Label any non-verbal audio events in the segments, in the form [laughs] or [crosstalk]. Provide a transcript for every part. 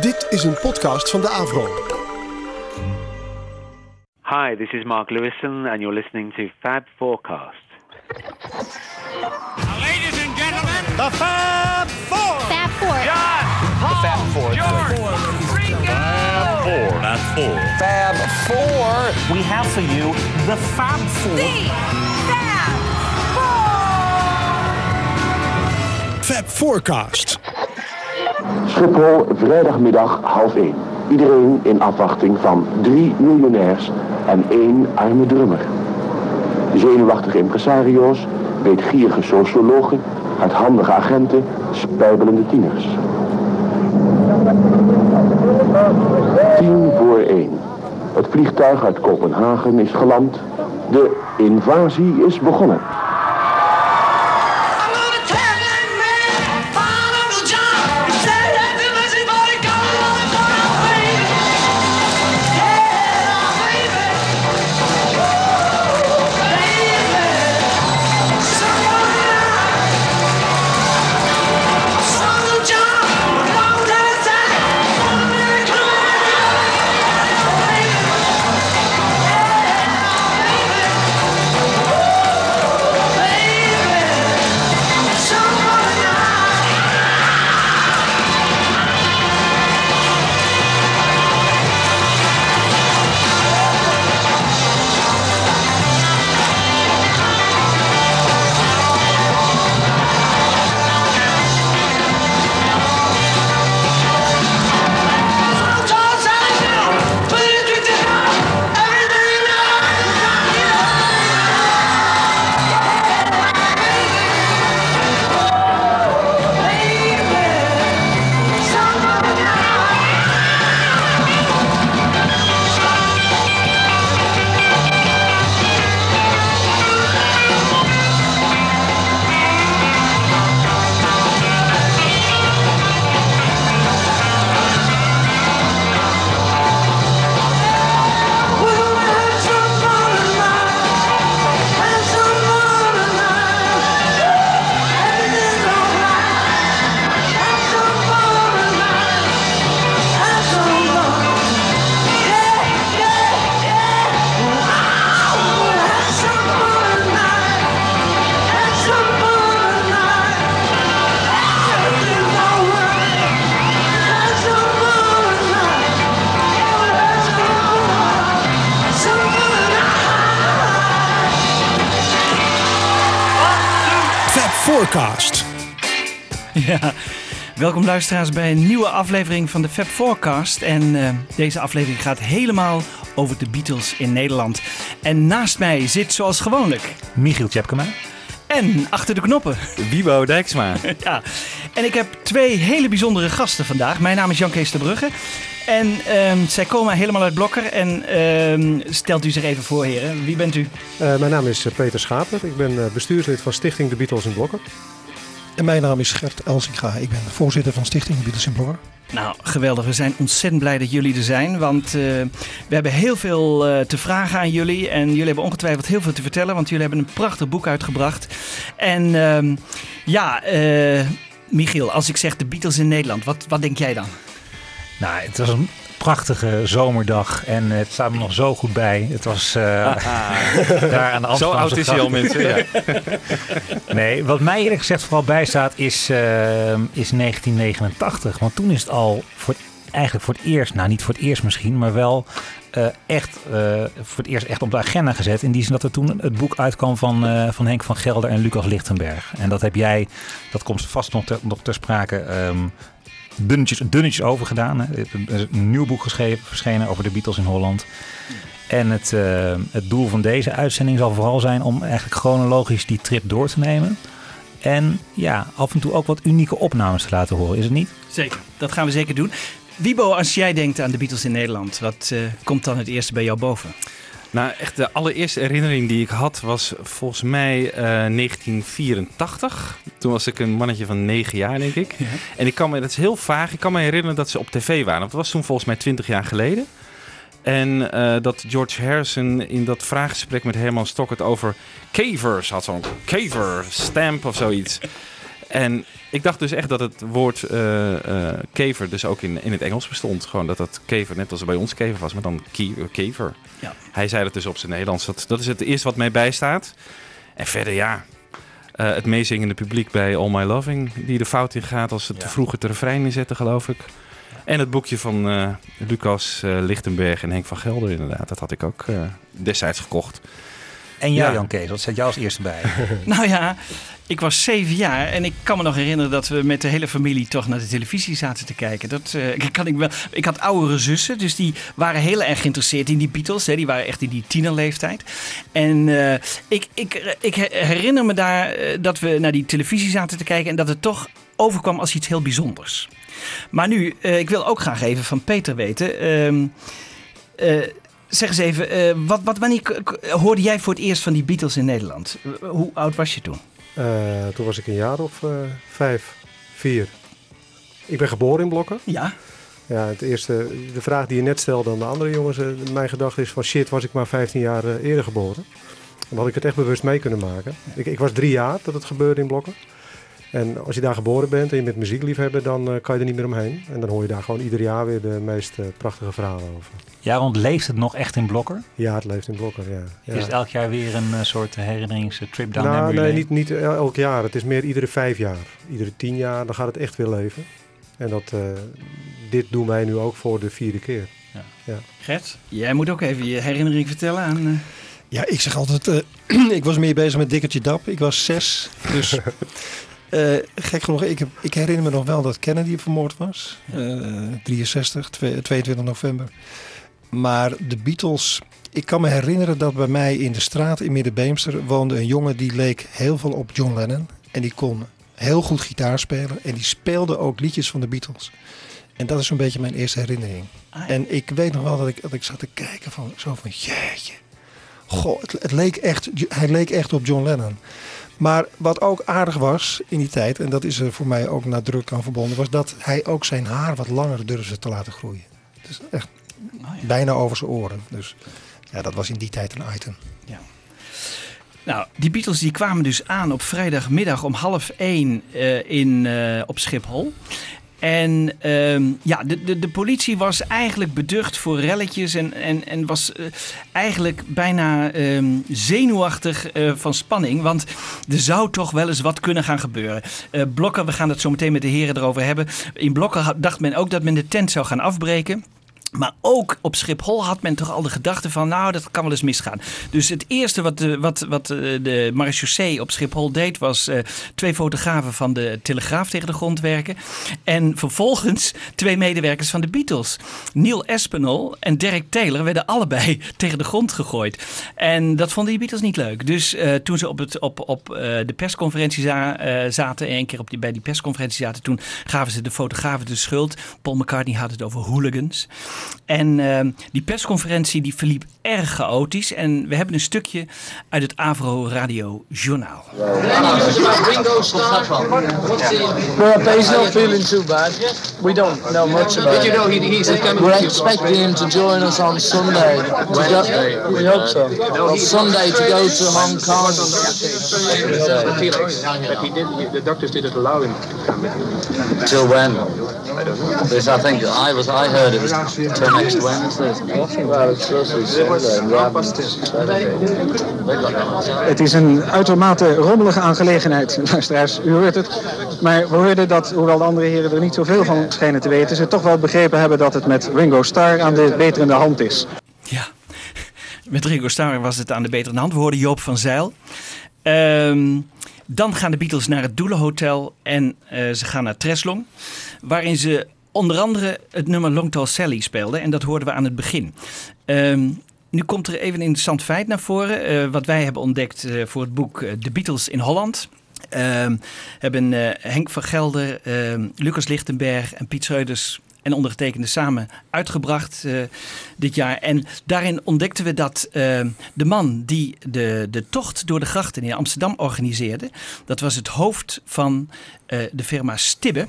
Dit is een podcast van de Avro. Hi, this is Mark Lewison, and you're listening to Fab Forecast. Ladies and gentlemen, The Fab Four. Fab Four. John, Paul, Fab Four. George, Ringo. Fab Four. Fab Four. We have for you the Fab Four. Fab Forecast. Schiphol, vrijdagmiddag half één. Iedereen in afwachting van drie miljonairs en één arme drummer. Zenuwachtige impresario's, weetgierige sociologen, hardhandige agenten, spijbelende tieners. Tien voor één. Het vliegtuig uit Kopenhagen is geland. De invasie is begonnen. Welkom luisteraars bij een nieuwe aflevering van de Fab Forecast. En eh, deze aflevering gaat helemaal over de Beatles in Nederland. En naast mij zit zoals gewoonlijk. Michiel Tjepkema. En achter de knoppen. [laughs] Wiebo Dijksma. Ja, en ik heb twee hele bijzondere gasten vandaag. Mijn naam is Jan Kees de Brugge. En ehm, zij komen helemaal uit Blokker. En ehm, stelt u zich even voor, heren. Wie bent u? Eh, mijn naam is eh, Peter Schaper. Ik ben eh, bestuurslid van Stichting De Beatles in Blokker. En mijn naam is Gert Elsinga. Ik ben voorzitter van Stichting Beatles in Blokker. Nou, geweldig. We zijn ontzettend blij dat jullie er zijn. Want eh, we hebben heel veel eh, te vragen aan jullie. En jullie hebben ongetwijfeld heel veel te vertellen. Want jullie hebben een prachtig boek uitgebracht. En ehm, ja, eh, Michiel, als ik zeg de Beatles in Nederland, wat, wat denk jij dan? Nou, het was een prachtige zomerdag en het staat me nog zo goed bij. Het was eh, [laughs] daar aan de Zo Amsterdamse oud is hij al, mensen. Ja. [laughs] Nee, wat mij eerlijk gezegd vooral bijstaat is, eh, is 1989. Want toen is het al voor, eigenlijk voor het eerst, nou niet voor het eerst misschien, maar wel eh, echt voor het eerst echt op de agenda gezet. In die zin dat er toen het boek uitkwam van, van Henk van Gelder en Lucas Lichtenberg. En dat heb jij, dat komt vast nog ter, nog ter sprake, ehm, dunnetjes, dunnetjes over gedaan. Hè. Een nieuw boek geschreven, verschenen over de Beatles in Holland. En het, eh, het doel van deze uitzending zal vooral zijn om eigenlijk chronologisch die trip door te nemen. En ja, af en toe ook wat unieke opnames te laten horen, is het niet? Zeker, dat gaan we zeker doen. Wiebo, als jij denkt aan de Beatles in Nederland, wat eh, komt dan het eerste bij jou boven? Nou, echt de allereerste herinnering die ik had was volgens mij eh, 1984. Toen was ik een mannetje van 9 jaar, denk ik. En ik kan me, dat is heel vaag, ik kan me herinneren dat ze op tv waren. Dat was toen volgens mij 20 jaar geleden. En eh, dat George Harrison in dat vraaggesprek met Herman Stockert over cavers had zo'n caver stamp of zoiets. En ik dacht dus echt dat het woord eh, eh, kever dus ook in, in het Engels bestond. Gewoon dat dat kever, net als bij ons kever was, maar dan kever. Ja. Hij zei het dus op zijn Nederlands. Dat, dat is het eerste wat mij bijstaat. En verder ja, eh, het meezingende publiek bij All My Loving, die de fout in gaat als ze te vroeg het refrein inzetten, geloof ik. En het boekje van Lucas Lichtenberg en Henk van Gelder inderdaad. Dat had ik ook destijds gekocht. En jij Ja. Jan Kees, wat zet jou als eerste bij? [laughs] Nou ja, ik was zeven jaar en ik kan me nog herinneren dat we met de hele familie toch naar de televisie zaten te kijken. Dat eh, [laughs] kan ik wel. Ik had oudere zussen, dus die waren heel erg geïnteresseerd in die Beatles. Hè. Die waren echt in die tienerleeftijd. En eh, ik, ik, ik herinner me daar eh, dat we naar die televisie zaten te kijken en dat het toch overkwam als iets heel bijzonders. Maar nu, ik wil ook graag even van Peter weten. Zeg eens even, eh, wat, wat, wanneer hoorde jij voor het eerst van die Beatles in Nederland? Eh, Hoe oud was je toen? Eh, toen was ik een jaar of vijf, vier. Ik ben geboren in Blokken. Ja. Ja, het eerste, de vraag die je net stelde aan de andere jongens, mijn gedachte is van shit, was ik maar 15 jaar eerder geboren. Dan had ik het echt bewust mee kunnen maken. Ik, ik was drie jaar dat het gebeurde in Blokken. En als je daar geboren bent en je bent muziekliefhebber, dan eh, kan je er niet meer omheen. En dan hoor je daar gewoon ieder jaar weer de meest eh, prachtige verhalen over. Ja, want leeft het nog echt in Blokker? Ja, het leeft in Blokker, ja. ja. Is het elk jaar weer een eh, soort herinneringstrip down nou, memory nee, lane? niet, niet el- elk jaar. Het is meer iedere vijf jaar. Iedere tien jaar, dan gaat het echt weer leven. En dat, eh, dit doen wij nu ook voor de vierde keer. Ja. Ja. Gert, jij moet ook even je herinnering vertellen aan... eh, Ja, ik zeg altijd, eh, [clears throat] ik was meer bezig met Dikkertje Dap. Ik was zes, dus [laughs] eh, gek genoeg, ik, heb, ik herinner me nog wel dat Kennedy vermoord was. Eh 63, twee- 22 november. Maar de Beatles, ik kan me herinneren dat bij mij in de straat in Middenbeemster woonde een jongen die leek heel veel op John Lennon. En die kon heel goed gitaar spelen en die speelde ook liedjes van de Beatles. En dat is een beetje mijn eerste herinnering. Ah, ja. En ik weet nog wel dat ik, dat ik zat te kijken van zo van jeetje. Goh, het, het leek echt, hij leek echt op John Lennon. Maar wat ook aardig was in die tijd, en dat is er voor mij ook nadrukkelijk aan verbonden, was dat hij ook zijn haar wat langer durfde te laten groeien. Dus echt bijna over zijn oren. Dus ja, dat was in die tijd een item. Nou, die Beatles die kwamen dus aan op vrijdagmiddag om half één eh, in, eh, op Schiphol. En ehm, ja, de, de, de politie was eigenlijk beducht voor relletjes en, en, en was eh, eigenlijk bijna ehm, zenuwachtig eh, van spanning. Want er zou toch wel eens wat kunnen gaan gebeuren. Eh, Blokker, we gaan het zo meteen met de heren erover hebben. In Blokker had- dacht men ook dat men de tent zou gaan afbreken. Maar ook op Schiphol had men toch al de gedachte van, nou, dat kan wel eens misgaan. Dus het eerste wat de, wat, wat eh, de marechaussee op Schiphol deed, was eh, twee fotografen van de Telegraaf tegen de grond werken. En vervolgens twee medewerkers van de Beatles. Neil Espinol en Derek Taylor werden allebei [laughs] tegen de grond gegooid. En dat vonden die Beatles niet leuk. Dus eh, toen ze op, het, op, op de persconferentie za- zaten, en een keer op die, bij die persconferentie zaten, toen gaven ze de fotografen de schuld. Paul McCartney had het over hooligans. En ehm, die persconferentie die verliep erg chaotisch. En we hebben een stukje uit het Avro Radio Journaal. Ringo Starr. Well, he's not feeling too bad. We don't know much about But you know, he, he's coming We're expecting him to join us on Sunday. To go, we hope so. On Sunday to go to Hong Kong. But he the doctors didn't allow him to come. Till when? Because I think I was I heard it was next Wednesday. Het is een uitermate rommelige aangelegenheid, [laughs] luisteraars. U hoort het. Maar we hoorden dat, hoewel de andere heren er niet zoveel van schijnen te weten, ze toch wel begrepen hebben dat het met Ringo Starr aan de beterende hand is. Ja, met Ringo Starr was het aan de betere hand. We hoorden Joop van Zeil. Ehm, dan gaan de Beatles naar het Doelenhotel en eh, ze gaan naar Treslong. Waarin ze onder andere het nummer Long Tall Sally speelden. En dat hoorden we aan het begin. Ehm, nu komt er even een interessant feit naar voren. eh, wat wij hebben ontdekt eh, voor het boek eh, The Beatles in Holland. Ehm, hebben Henk van Gelder, ehm, Lucas Lichtenberg en Piet Schreuders en ondergetekende samen uitgebracht dit jaar. En daarin ontdekten we dat de man die de, de tocht door de grachten in Amsterdam organiseerde, dat was het hoofd van de firma Stibbe.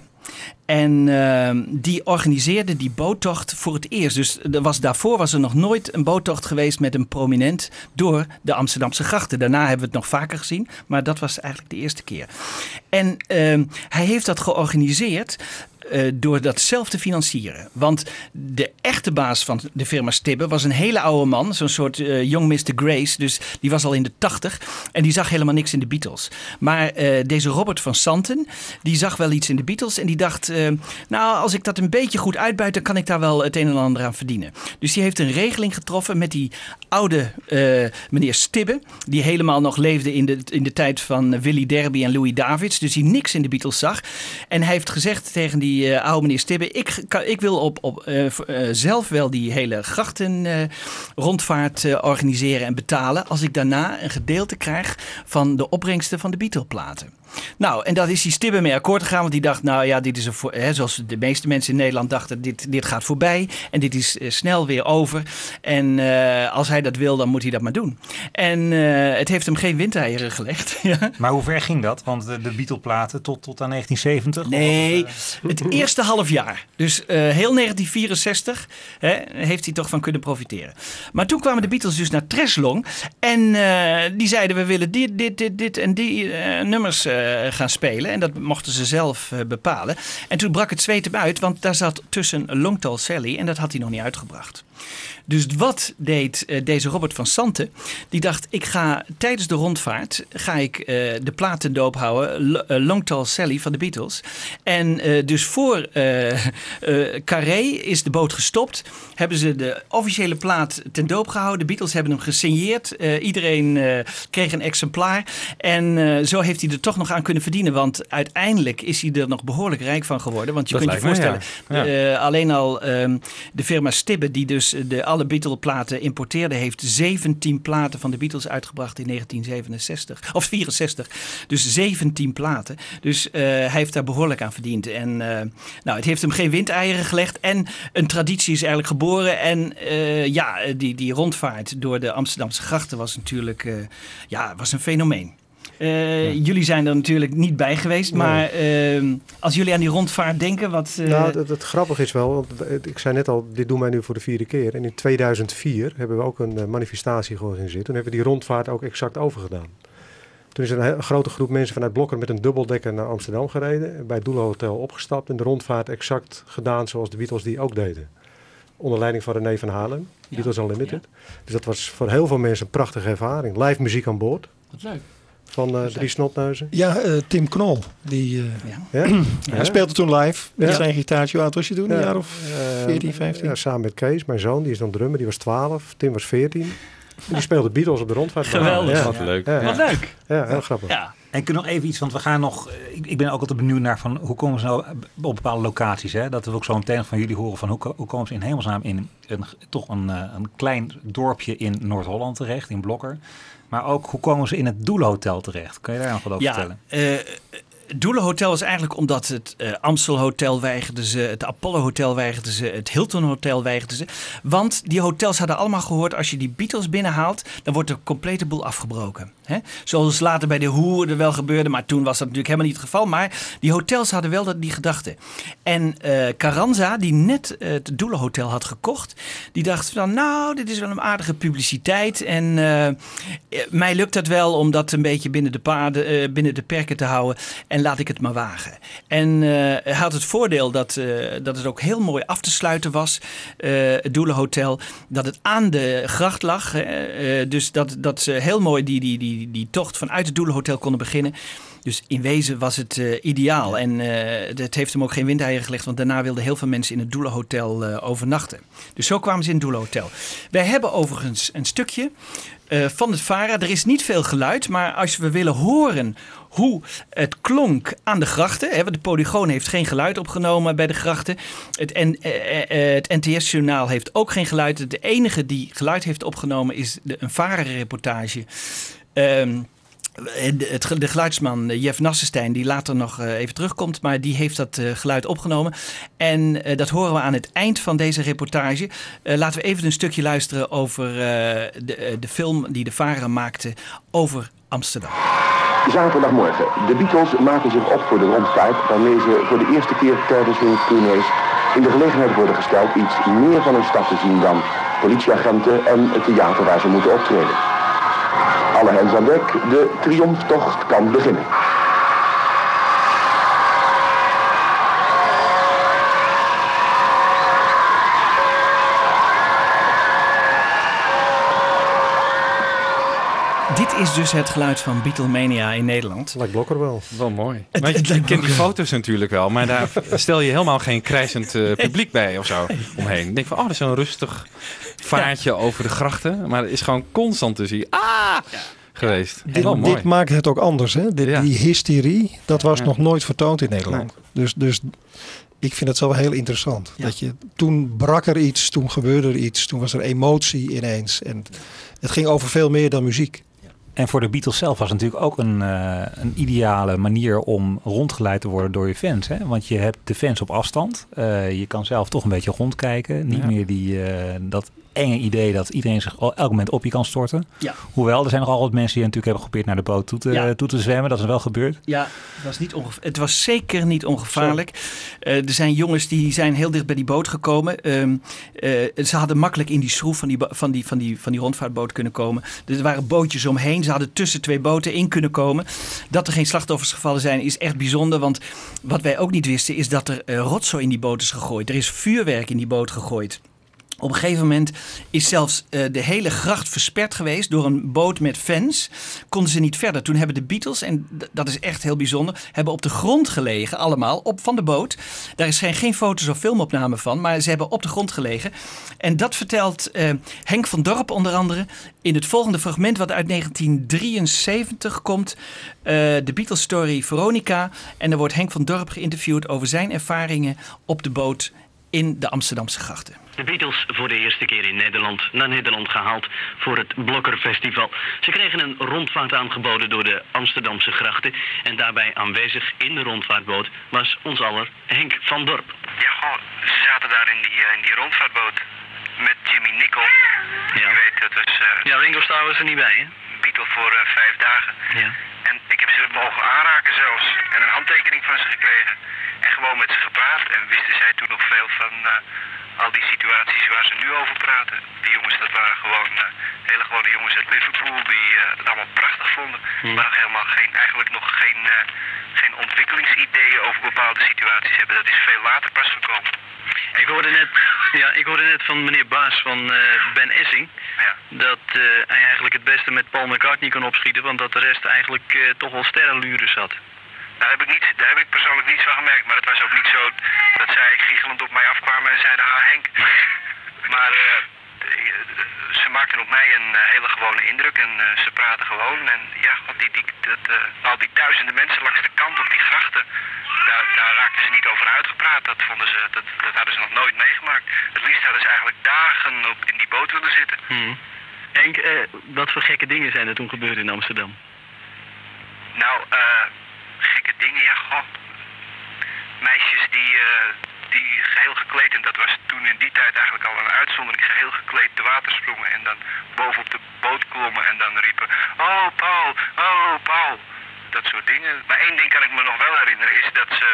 En ehm, die organiseerde die boottocht voor het eerst. Dus er was, daarvoor was er nog nooit een boottocht geweest met een prominent door de Amsterdamse grachten. Daarna hebben we het nog vaker gezien, maar dat was eigenlijk de eerste keer. En ehm, hij heeft dat georganiseerd eh, door dat zelf te financieren. Want de echte baas van de firma Stibbe was een hele oude man. Zo'n soort uh, jong Mr. Grace. Dus die was al in de tachtig. En die zag helemaal niks in de Beatles. Maar eh, deze Robert van Santen, die zag wel iets in de Beatles. En die dacht, nou als ik dat een beetje goed uitbuit, dan kan ik daar wel het een en ander aan verdienen. Dus die heeft een regeling getroffen met die oude meneer Stibbe. Die helemaal nog leefde in de, in de tijd van Willy Derby en Louis Davids. Dus die niks in de Beatles zag. En hij heeft gezegd tegen die uh, oude meneer Stibbe. Ik, ik wil op, op, uh, zelf wel die hele grachten rondvaart organiseren en betalen. Als ik daarna een gedeelte krijg van de opbrengsten van de Beatle-platen. Nou, en dat is die Stibbe mee akkoord gegaan. Want die dacht, nou ja, dit is een, hè, zoals de meeste mensen in Nederland dachten, dit, dit gaat voorbij. En dit is snel weer over. En als hij dat wil, dan moet hij dat maar doen. En het heeft hem geen windeieren gelegd. [laughs] Maar hoe ver ging dat? Want de, de Beatle-platen tot, tot aan 1970? Nee, het [laughs] eerste half jaar. Dus heel 1964 hè, heeft hij toch van kunnen profiteren. Maar toen kwamen de Beatles dus naar Treslong. En die zeiden we willen dit, dit, dit, dit en die nummers gaan spelen. En dat mochten ze zelf bepalen. En toen brak het zweet hem uit. Want daar zat tussen Long Tall Sally. En dat had hij nog niet uitgebracht. Dus wat deed uh, deze Robert van Santen? Die dacht, ik ga tijdens de rondvaart ga ik uh, de platen doop houden. L uh, Long Tall Sally van de Beatles. En dus voor Carré is de boot gestopt. Hebben ze de officiële plaat ten doop gehouden. De Beatles hebben hem gesigneerd. iedereen kreeg een exemplaar. En zo heeft hij er toch nog aan kunnen verdienen. Want uiteindelijk is hij er nog behoorlijk rijk van geworden. Want je Dat kunt je me, voorstellen, ja. Ja. alleen al um, de firma Stibbe, die dus de alle Beatle-platen importeerde, heeft 17 platen van de Beatles uitgebracht in 1967 of 64. Dus 17 platen. Dus uh, hij heeft daar behoorlijk aan verdiend. En uh, nou, het heeft hem geen windeieren gelegd. En een traditie is eigenlijk geboren. En uh, ja, die, die rondvaart door de Amsterdamse grachten was natuurlijk ja, was een fenomeen. Uh, ja. Jullie zijn er natuurlijk niet bij geweest, nee. maar uh, als jullie aan die rondvaart denken, wat... Uh... Nou, het, het grappige is wel, want ik zei net al, dit doen wij nu voor de vierde keer. En in 2004 hebben we ook een manifestatie georganiseerd. Toen hebben we die rondvaart ook exact overgedaan. Toen is een, een grote groep mensen vanuit Blokker met een dubbeldekker naar Amsterdam gereden. Bij het Doelenhotel opgestapt en de rondvaart exact gedaan zoals de Beatles die ook deden. Onder leiding van René van Halen, ja. Beatles Unlimited. Ja. Dus dat was voor heel veel mensen een prachtige ervaring. Live muziek aan boord. Wat leuk van uh, Drie Snotneuzen? Ja, uh, Tim Knol. Die, uh, ja. Ja? [clears throat] Hij speelde toen live met ja. zijn gitaartje. Hoe oud was je toen? Een jaar of 14, 15? Ja, samen met Kees, mijn zoon. Die is dan drummer. Die was 12. Tim was 14. En die speelde Beatles op de rondvaart. Geweldig. Wat leuk. Wat leuk. Ja, heel grappig. Ja. En kun nog even iets, want we gaan nog. Ik, ik ben ook altijd benieuwd naar van hoe komen ze nou op bepaalde locaties. Hè? Dat we ook zo meteen van jullie horen van hoe, hoe komen ze in hemelsnaam in een, toch een, een klein dorpje in Noord-Holland terecht, in Blokker. Maar ook hoe komen ze in het Doelenhotel terecht? Kan je daar nog wat over ja, vertellen? Doelenhotel is eigenlijk omdat het uh, Amstel Hotel weigerden ze, het Apollo Hotel weigerden ze, het Hilton Hotel weigerden ze. Want die hotels hadden allemaal gehoord, als je die Beatles binnenhaalt, dan wordt de complete boel afgebroken. Zoals later bij de Hoer er wel gebeurde, maar toen was dat natuurlijk helemaal niet het geval. Maar die hotels hadden wel dat, die gedachte. En uh, Carranza, die net uh, het Doelenhotel had gekocht, die dacht van nou, dit is wel een aardige publiciteit. En mij lukt het wel om dat een beetje binnen de, paden, binnen de perken te houden. En laat ik het maar wagen. En hij had het voordeel dat, dat het ook heel mooi af te sluiten was, het Doelenhotel. Dat het aan de gracht lag. dus dat, dat ze heel mooi die, die, die die, die tocht vanuit het Doelenhotel konden beginnen. Dus in wezen was het uh, ideaal. En uh, het heeft hem ook geen windeieren gelegd, want daarna wilden heel veel mensen in het Doelenhotel uh, overnachten. Dus zo kwamen ze in het Doelenhotel. Wij hebben overigens een stukje van het Vara. Er is niet veel geluid, maar als we willen horen hoe het klonk aan de grachten. Hè, de Polygoon heeft geen geluid opgenomen bij de grachten. Het, N, het NTS-journaal heeft ook geen geluid. De enige die geluid heeft opgenomen is de, een Vara-reportage. Um, het, de geluidsman eh, Jeff Nassenstein, die later nog even terugkomt, maar die heeft dat geluid opgenomen. En dat horen we aan het eind van deze reportage. laten we even een stukje luisteren over de, de film die de Varen maakte over Amsterdam. Zaterdagmorgen. De Beatles maken zich op voor de rondvaart waarmee ze voor de eerste keer tijdens hun tournees in de gelegenheid worden gesteld iets meer van hun stad te zien dan politieagenten en het theater waar ze moeten optreden. Alle hens aan dek, de triomftocht kan beginnen. Dit is dus het geluid van Beatlemania in Nederland. Lijkt Blokker wel. Wel mooi. Het- Maar je, het je lijkt kent die foto's natuurlijk wel, maar daar [laughs] stel je helemaal geen krijzend eh, publiek bij of zo omheen. Ik denk van, oh, dat is zo'n rustig vaartje over de grachten, maar het is gewoon constant te zien. Ah! Geweest. Dit, Wel mooi. dit maakt het ook anders. Hè? Dit- Die hysterie, dat was Ja. nog nooit vertoond in Nederland. Dus, dus ik vind het zelf heel interessant. Dat je, toen brak er iets, toen gebeurde er iets, toen was er emotie ineens. En het ging over veel meer dan muziek. En voor de Beatles zelf was het natuurlijk ook een, eh, een ideale manier om rondgeleid te worden door je fans. Hè? Want je hebt de fans op afstand. Eh, je kan zelf toch een beetje rondkijken. Niet Ja. meer die, eh, dat enge idee dat iedereen zich elk moment op je kan storten. Ja. Hoewel, er zijn nog altijd mensen die natuurlijk hebben geprobeerd naar de boot toe te, Ja. toe te zwemmen. Dat is wel gebeurd. Ja, het was, niet het was zeker niet ongevaarlijk. Eh, er zijn jongens die zijn heel dicht bij die boot gekomen. Ehm, eh, ze hadden makkelijk in die schroef van die, van, die, van, die, van die rondvaartboot kunnen komen. Dus er waren bootjes omheen. Ze hadden tussen twee boten in kunnen komen. Dat er geen slachtoffers gevallen zijn is echt bijzonder. Want wat wij ook niet wisten is dat er eh, rotzooi in die boot is gegooid. Er is vuurwerk in die boot gegooid. Op een gegeven moment is zelfs eh, de hele gracht versperd geweest door een boot met fans. Konden ze niet verder. Toen hebben de Beatles, en dat is echt heel bijzonder, hebben op de grond gelegen, allemaal, op, van de boot. Daar is geen, geen foto's of filmopname van, maar ze hebben op de grond gelegen. En dat vertelt eh, Henk van Dorp onder andere in het volgende fragment, wat uit 1973 komt. eh, de Beatles story Veronica. En er wordt Henk van Dorp geïnterviewd over zijn ervaringen op de boot in de Amsterdamse grachten. De Beatles voor de eerste keer in Nederland naar Nederland gehaald voor het Blokker Festival. Ze kregen een rondvaart aangeboden door de Amsterdamse grachten. En daarbij aanwezig in de rondvaartboot was ons aller Henk van Dorp. Ja, goh, ze zaten daar in die, eh, in die rondvaartboot met Jimmy Nicol. Ja. Je weet, dat was eh, Ja, Ringo Starr was er niet bij, hè? Beatle voor eh, vijf dagen. Ja. En ik heb ze mogen aanraken zelfs. En een handtekening van ze gekregen. En gewoon met ze gepraat. En wisten zij toen nog veel van eh, al die situaties waar ze nu over praten. Die jongens, dat waren gewoon eh, hele gewone jongens uit Liverpool. Die het allemaal prachtig vonden. Maar nog helemaal geen, eigenlijk nog geen, geen ontwikkelingsideeën over bepaalde situaties hebben. Dat is veel later pas gekomen. Ik hoorde net, ja, ik hoorde net van meneer Baas van eh, Ben Essing dat eh, hij eigenlijk het beste met Paul McCartney kon opschieten, want dat de rest eigenlijk eh, toch wel sterrenluren zat. Daar heb, ik niet, daar heb ik persoonlijk niets van gemerkt. Maar het was ook niet zo dat zij giechelend op mij afkwamen en zeiden, ah Henk. [laughs] Maar ze maakten op mij een eh, hele gewone indruk en eh, ze praten gewoon. En ja, die, die, dat, eh, al die duizenden mensen langs de kant op die grachten, daar, daar raakten ze niet over uitgepraat. Dat, vonden ze, dat, dat hadden ze nog nooit meegemaakt. Het liefst hadden ze eigenlijk dagen op, in die boot willen zitten. Hmm. Henk, eh, wat voor gekke dingen zijn er toen gebeurd in Amsterdam? Nou, eh, gekke dingen, ja, goh. Meisjes die, die geheel gekleed, en dat was toen in die tijd eigenlijk al een uitzondering, geheel gekleed te water sprongen en dan bovenop de boot klommen en dan riepen, oh Paul, oh Paul. Dat soort dingen. Maar één ding kan ik me nog wel herinneren, is dat ze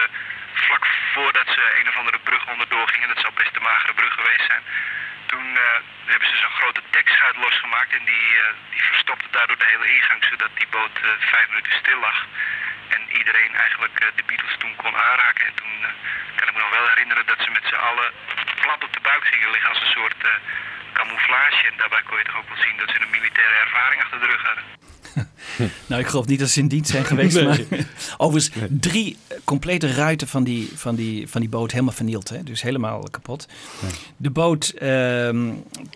vlak voordat ze een of andere brug onderdoor gingen, dat zal best de magere brug geweest zijn, toen eh, hebben ze zo'n grote dekschuit losgemaakt en die, eh, die verstopte daardoor de hele ingang, zodat die boot eh, vijf minuten stil lag. En iedereen eigenlijk de Beatles toen kon aanraken. En toen kan ik me nog wel herinneren dat ze met z'n allen plat op de buik gingen liggen als een soort camouflage. En daarbij kon je toch ook wel zien dat ze een militaire ervaring achter de rug hadden. [laughs] Nou, ik geloof niet dat ze in dienst zijn geweest. Nee. Maar [laughs] overigens, drie complete ruiten van die, van die, van die boot helemaal vernield. Hè? Dus helemaal kapot. De boot, ehm,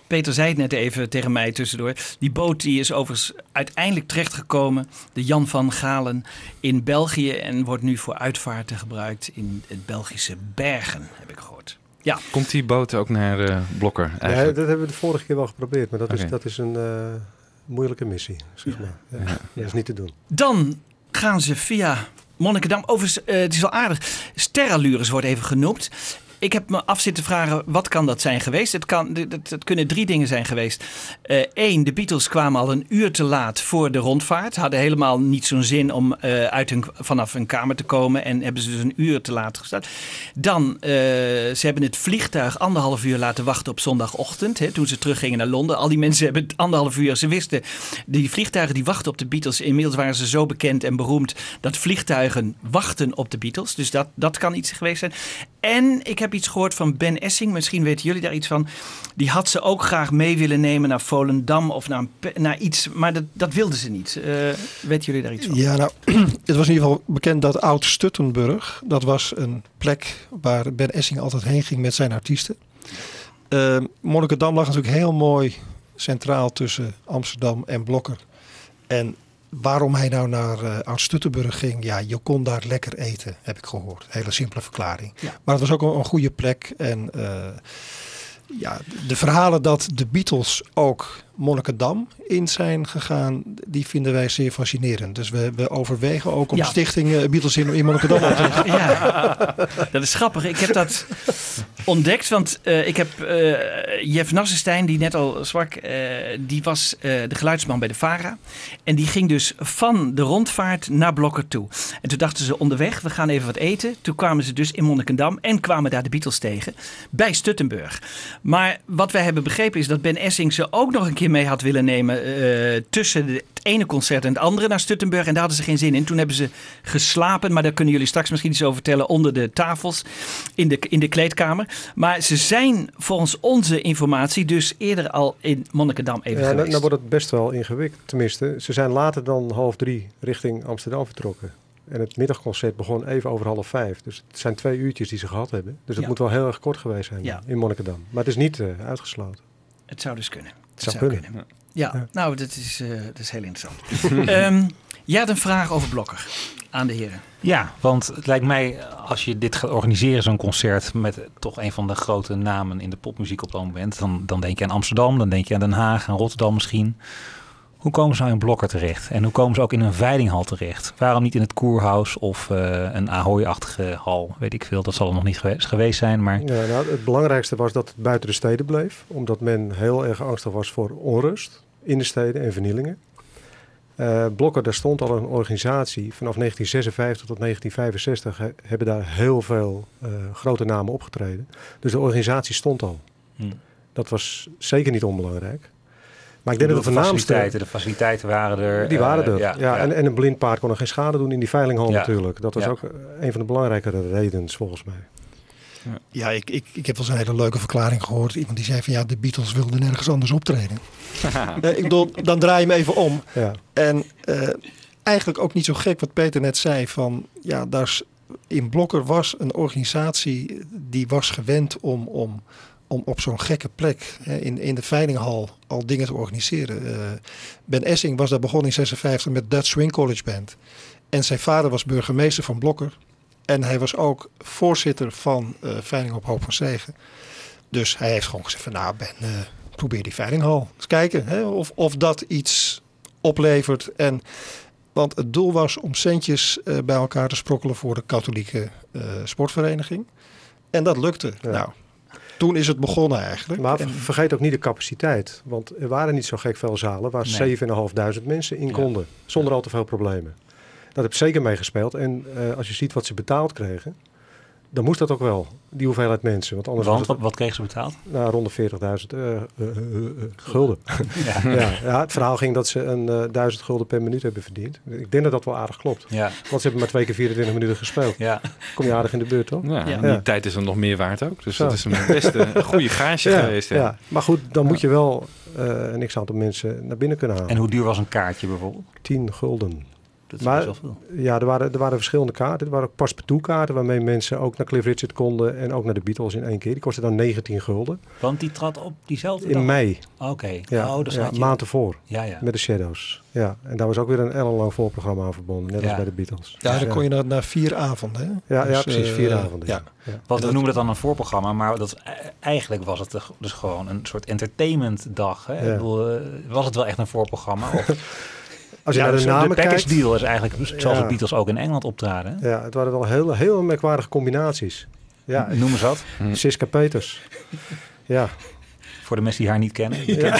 Peter zei het net even tegen mij tussendoor. Die boot die is overigens uiteindelijk terechtgekomen, de Jan van Galen, in België. En wordt nu voor uitvaarten gebruikt in het Belgische Bergen, heb ik gehoord. Ja. Komt die boot ook naar eh, Blokker Ja, dat hebben we de vorige keer wel geprobeerd, maar dat, is, dat is een eh, moeilijke missie, zeg maar. Ja, Dat is niet te doen. Dan gaan ze via Monnikendam. Overigens, eh, het is wel aardig. Sterallures wordt even genoemd. Ik heb me af zitten vragen, wat kan dat zijn geweest? Het, kan, het, het kunnen drie dingen zijn geweest. Eén, de Beatles kwamen al een uur te laat voor de rondvaart. Hadden helemaal niet zo'n zin om eh, uit hun, vanaf hun kamer te komen. En hebben ze dus een uur te laat gestart. Dan, eh, ze hebben het vliegtuig anderhalf uur laten wachten op zondagochtend. Hè, toen ze teruggingen naar Londen. Al die mensen hebben het anderhalf uur. Ze wisten, die vliegtuigen die wachten op de Beatles. Inmiddels waren ze zo bekend en beroemd dat vliegtuigen wachten op de Beatles. Dus dat, dat kan iets geweest zijn. En ik iets gehoord van Ben Essing. Misschien weten jullie daar iets van. Die had ze ook graag mee willen nemen naar Volendam of naar, naar iets. Maar dat, dat wilden ze niet. Uh, weten jullie daar iets van? Ja, nou, [clears throat] het was in ieder geval bekend dat Oud-Stuttenburg. Dat was een plek waar Ben Essing altijd heen ging met zijn artiesten. Uh, Monnikendam lag natuurlijk heel mooi centraal tussen Amsterdam en Blokker. En waarom hij nou naar uh, Oud-Stuttenburg ging, ja, je kon daar lekker eten, heb ik gehoord. Hele simpele verklaring. Maar het was ook een, een goede plek. En uh, ja, de verhalen dat de Beatles ook Monnikendam in zijn gegaan, die vinden wij zeer fascinerend. Dus we, we overwegen ook om Ja. stichting uh, Beatles in, in Monnikendam op te richten. [laughs] Ja, dat is grappig. Ik heb dat ontdekt, want eh, ik heb eh, Jeff Nassenstein, die net al zwak, eh, die was eh, de geluidsman bij de VARA. En die ging dus van de rondvaart naar Blokker toe. En toen dachten ze onderweg, we gaan even wat eten. Toen kwamen ze dus in Monnikendam en kwamen daar de Beatles tegen, bij Stuttenburg. Maar wat wij hebben begrepen is dat Ben Essing ze ook nog een keer mee had willen nemen eh, tussen het ene concert en het andere naar Stuttenburg. En daar hadden ze geen zin in. Toen hebben ze geslapen, maar daar kunnen jullie straks misschien iets over vertellen, onder de tafels in de, in de kleedkamer. Maar ze zijn volgens onze informatie dus eerder al in Monnikendam even Ja, nou, geweest. nou wordt het best wel ingewikkeld. Tenminste, ze zijn later dan half drie richting Amsterdam vertrokken. En het middagconcert begon even over half vijf. Dus het zijn twee uurtjes die ze gehad hebben. Dus het Ja. moet wel heel erg kort geweest zijn Ja. in Monnikendam. Maar het is niet eh, uitgesloten. Het zou dus kunnen. Het zou kunnen. Ja, nou, dat is, eh, dat is heel interessant. [laughs] Ehm, jij had een vraag over Blokker aan de heren. Ja, want het lijkt mij, als je dit gaat organiseren, zo'n concert met toch een van de grote namen in de popmuziek op dat moment, dan, dan denk je aan Amsterdam, dan denk je aan Den Haag, aan Rotterdam misschien. Hoe komen ze nou in Blokker terecht? En hoe komen ze ook in een veilinghal terecht? Waarom niet in het Koerhuis of eh, een Ahoy-achtige hal? Weet ik veel, dat zal er nog niet geweest, geweest zijn. Maar Ja, nou, het belangrijkste was dat het buiten de steden bleef. Omdat men heel erg angstig was voor onrust in de steden en vernielingen. Eh Blokker, daar stond al een organisatie. Vanaf 1956 tot 1965 he- hebben daar heel veel eh, grote namen opgetreden. Dus de organisatie stond al. Hm. Dat was zeker niet onbelangrijk. Maar ik denk dat de bedoel, voornaamste... faciliteiten, de faciliteiten waren er. Die waren eh, er. Ja, En, en een blind paard kon er geen schade doen in die veilinghal Ja. natuurlijk. Dat was Ja. ook eh, een van de belangrijkere redenen volgens mij. Ja, ik, ik, ik heb wel eens een hele leuke verklaring gehoord. Iemand die zei van ja, de Beatles wilden nergens anders optreden. [laughs] Eh, ik bedoel, dan draai je hem even om. Ja. En eh, eigenlijk ook niet zo gek wat Peter net zei. Van ja, daar in Blokker was een organisatie die was gewend om, om, om op zo'n gekke plek hè, in, in de veilinghal al dingen te organiseren. Eh, ben Essing was daar begonnen in 56 met Dutch Swing College Band. En zijn vader was burgemeester van Blokker. En hij was ook voorzitter van Veiling op Hoop van Zegen. Dus hij heeft gewoon gezegd van nou Ben, eh, probeer die veilinghal. Eens kijken hè, of, of dat iets oplevert. En, want het doel was om centjes bij elkaar te sprokkelen voor de katholieke sportvereniging. En dat lukte. Nou, toen is het begonnen eigenlijk. Maar En- vergeet ook niet de capaciteit. Want er waren niet zo gek veel zalen waar Nee. 7.500 mensen in konden. Zonder al te veel problemen. Dat heb zeker meegespeeld. En eh, als je ziet wat ze betaald kregen, dan moest dat ook wel. Die hoeveelheid mensen. Want anders Want, het, wat, wat kregen ze betaald? nou, rond de 40.000 eh, eh, eh, gulden. Ja. [laughs] Ja. Ja, het verhaal ging dat ze een eh 1000 gulden per minuut hebben verdiend. Ik denk dat dat wel aardig klopt. Ja. Want ze hebben maar twee keer 24 minuten gespeeld. Ja. Kom je aardig in de buurt, toch? Ja, die tijd is er nog meer waard ook. Dus Zo. dat is een best een goede gage [laughs] Ja, geweest. Ja. ja. Maar goed, dan moet je wel eh, een x-aantal mensen naar binnen kunnen halen. En hoe duur was een kaartje bijvoorbeeld? 10 gulden. Dat is maar best wel ja, er waren, er waren verschillende kaarten. Er waren ook paspartout kaarten waarmee mensen ook naar Cliff Richard konden en ook naar de Beatles in één keer. Die kostten dan 19 gulden. Want die trad op diezelfde In dag? mei. Oké. Ja, oh, ja, maand ervoor. Ja, ja. Met de Shadows. Ja, en daar was ook weer een ellenlang voorprogramma aan verbonden, net als bij de Beatles. Ja, Dus dan kon je naar, naar vier avonden. Hè? Ja, ja, Dus, precies, eh, vier avonden. Ja. Ja. Want we noemen het dan een voorprogramma, maar dat, eh, eigenlijk was het dus gewoon een soort entertainmentdag. Hè? Ja. Ik bedoel, eh, was het wel echt een voorprogramma? Of, [laughs] Als je Ja, naar de dus namen package kijkt- deal is eigenlijk zoals Ja. de Beatles ook in Engeland optraden. hè? Ja, het waren wel heel, heel merkwaardige combinaties. Ja, Noem eens wat. Siska Peters. Ja. Voor de mensen die haar niet kennen. Ja.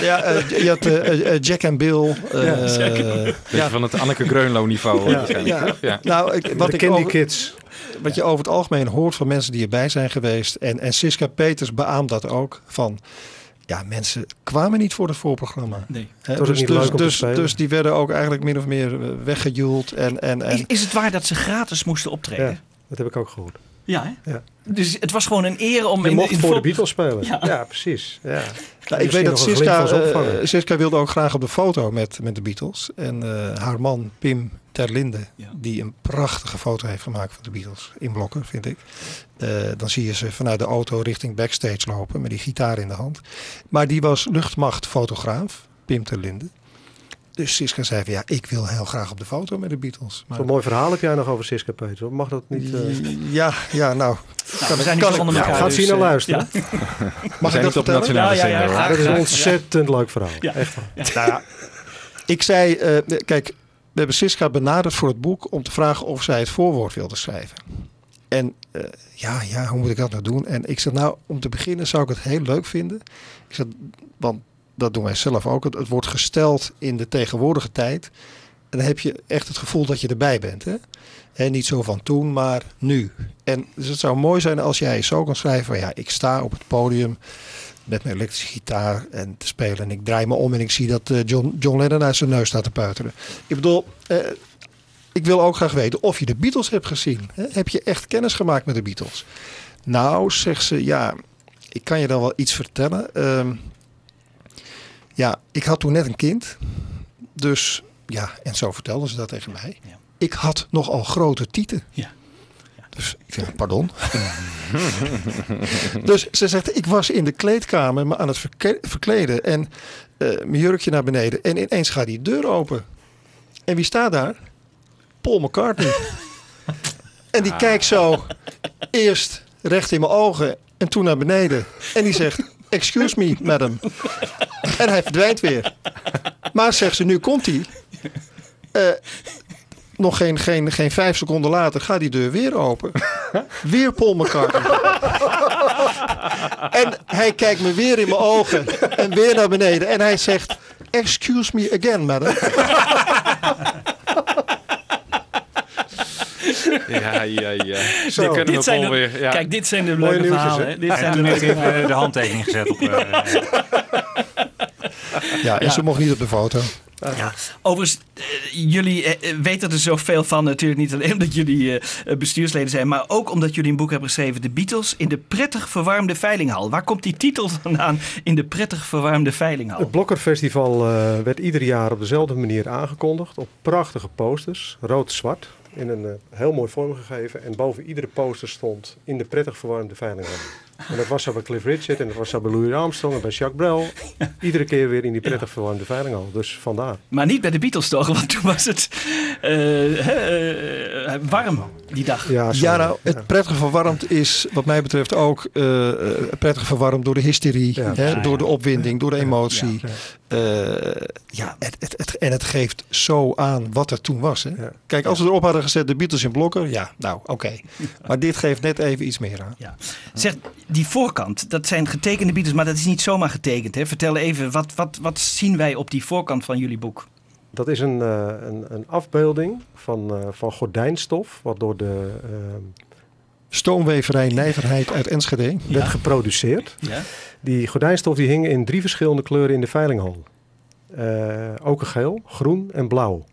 Ja, [laughs] eh, je had eh, eh, Jack en Bill. eh, Ja, Jack. Van het Anneke Greunlo niveau Ja, ja. Ja. Nou, ik, wat De ik Candy over, Kids. Wat je over het algemeen hoort van mensen die erbij zijn geweest. En, en Siska Peters beaamt dat ook. Van, ja, mensen kwamen niet voor het voorprogramma. Nee. Dus, niet dus, dus, dus die werden ook eigenlijk min of meer eh, weggejoeld. En, en, en, Is, is het waar dat ze gratis moesten optreden? Ja, dat heb ik ook gehoord. Ja, hè? Ja. Dus het was gewoon een eer om Je in, mocht in voor de Beatles spelen. Ja. Ja, precies. Ja. Nou, ik weet dat Siska, opvangen. Siska wilde ook graag op de foto met, met de Beatles. En eh, haar man Pim Terlinde, die een prachtige foto heeft gemaakt van de Beatles. In blokken, vind ik. Eh, dan zie je ze vanuit de auto richting backstage lopen met die gitaar in de hand. Maar die was luchtmachtfotograaf, Pim Terlinde. Dus Siska zei van ja, ik wil heel graag op de foto met de Beatles. Maar Zo'n mooi verhaal heb jij nog over Siska Peters. hoor. Mag dat niet? eh, Ja, ja, nou. we zijn niet zonder Ja, elkaar, gaat dus, zien naar eh, luisteren. ja. [laughs] Mag zijn ik dat niet op nationale Ja, ja, ja, dat is een ontzettend leuk verhaal. Ja. Echt waar. Nou ja, ik zei, eh, kijk, we hebben Siska benaderd voor het boek om te vragen of zij het voorwoord wilde schrijven. En eh, ja, ja, hoe moet ik dat nou doen? En ik zei, nou, om te beginnen zou ik het heel leuk vinden. Ik zei, want dat doen wij zelf ook. Het, wordt gesteld in de tegenwoordige tijd. En dan heb je echt het gevoel dat je erbij bent. Hè? En niet zo van toen, maar nu. En dus het zou mooi zijn als jij zo kan schrijven: ja, ik sta op het podium met mijn elektrische gitaar en te spelen. En ik draai me om en ik zie dat eh, John, John Lennon uit zijn neus staat te peuteren. Ik bedoel, eh, ik wil ook graag weten of je de Beatles hebt gezien. Hè? Heb je echt kennis gemaakt met de Beatles? Nou, zegt ze, ja, ik kan je dan wel iets vertellen. Ehm, ja, ik had toen net een kind. Dus ja, en zo vertelden ze dat tegen mij. Ik had nogal grote tieten. Ja. Dus ik zeg, pardon. [laughs] dus ze zegt, ik was in de kleedkamer me aan het verkleden en eh, mijn jurkje naar beneden. En ineens gaat die deur open. En wie staat daar? Paul McCartney. [laughs] en die kijkt zo eerst recht in mijn ogen en toen naar beneden. En die zegt, excuse me, madam. en hij verdwijnt weer. Maar zegt ze, nu komt hij. Eh, nog geen, geen, geen vijf seconden later gaat die deur weer open. Weer Paul en hij kijkt me weer in mijn ogen en weer naar beneden. En hij zegt, excuse me again, madam. [laughs] Ja, ja, ja. Zo. Die Dit zijn wel de- weer. Ja. Kijk, dit zijn de leuke verhalen. hè? Dit zijn de toen leuke hij verhalen. de handtekening gezet op... eh, [laughs] Ja, en ze mocht niet op de foto. Ja. Overigens, eh, jullie eh, eh, weten er zoveel van. Natuurlijk niet alleen omdat jullie eh, eh, bestuursleden zijn. Maar ook omdat jullie een boek hebben geschreven. De Beatles in de prettig verwarmde veilinghal. Waar komt die titel vandaan? In de prettig verwarmde veilinghal. Het Blokkerfestival eh, werd ieder jaar op dezelfde manier aangekondigd. Op prachtige posters, rood-zwart. In een eh, heel mooi vormgegeven. En boven iedere poster stond in de prettig verwarmde veilinghal. En dat was zo bij Cliff Richard en dat was zo bij Louis Armstrong en bij Jacques Brel. [laughs] Iedere keer weer in die prettig verwarmde veilinghal. Dus vandaar. Maar niet bij de Beatles toch? Want toen was het eh, eh, warm die dag. Ja, Ja, nou, het prettig verwarmd is wat mij betreft ook eh, eh, prettig verwarmd door de hysterie, Ja, hè, ja, door de opwinding, door de emotie. Ja. Eh, ja, het, het, het- en het geeft zo aan wat er toen was. Hè? Kijk, als we erop hadden gezet de Beatles in blokken, ja, nou oké. [laughs] Maar dit geeft net even iets meer aan. Ja. Zeg, die voorkant, dat zijn getekende Beatles, maar dat is niet zomaar getekend. Hè? Vertel even, wat, wat, wat zien wij op die voorkant van jullie boek? Dat is een, eh, een, een afbeelding van, eh, van gordijnstof, wat door de eh, Stoomweverij Nijverheid uit Enschede. werd geproduceerd. Ja. Die gordijnstof die hing in drie verschillende kleuren in de veilinghal. Eh okergeel, groen en blauw.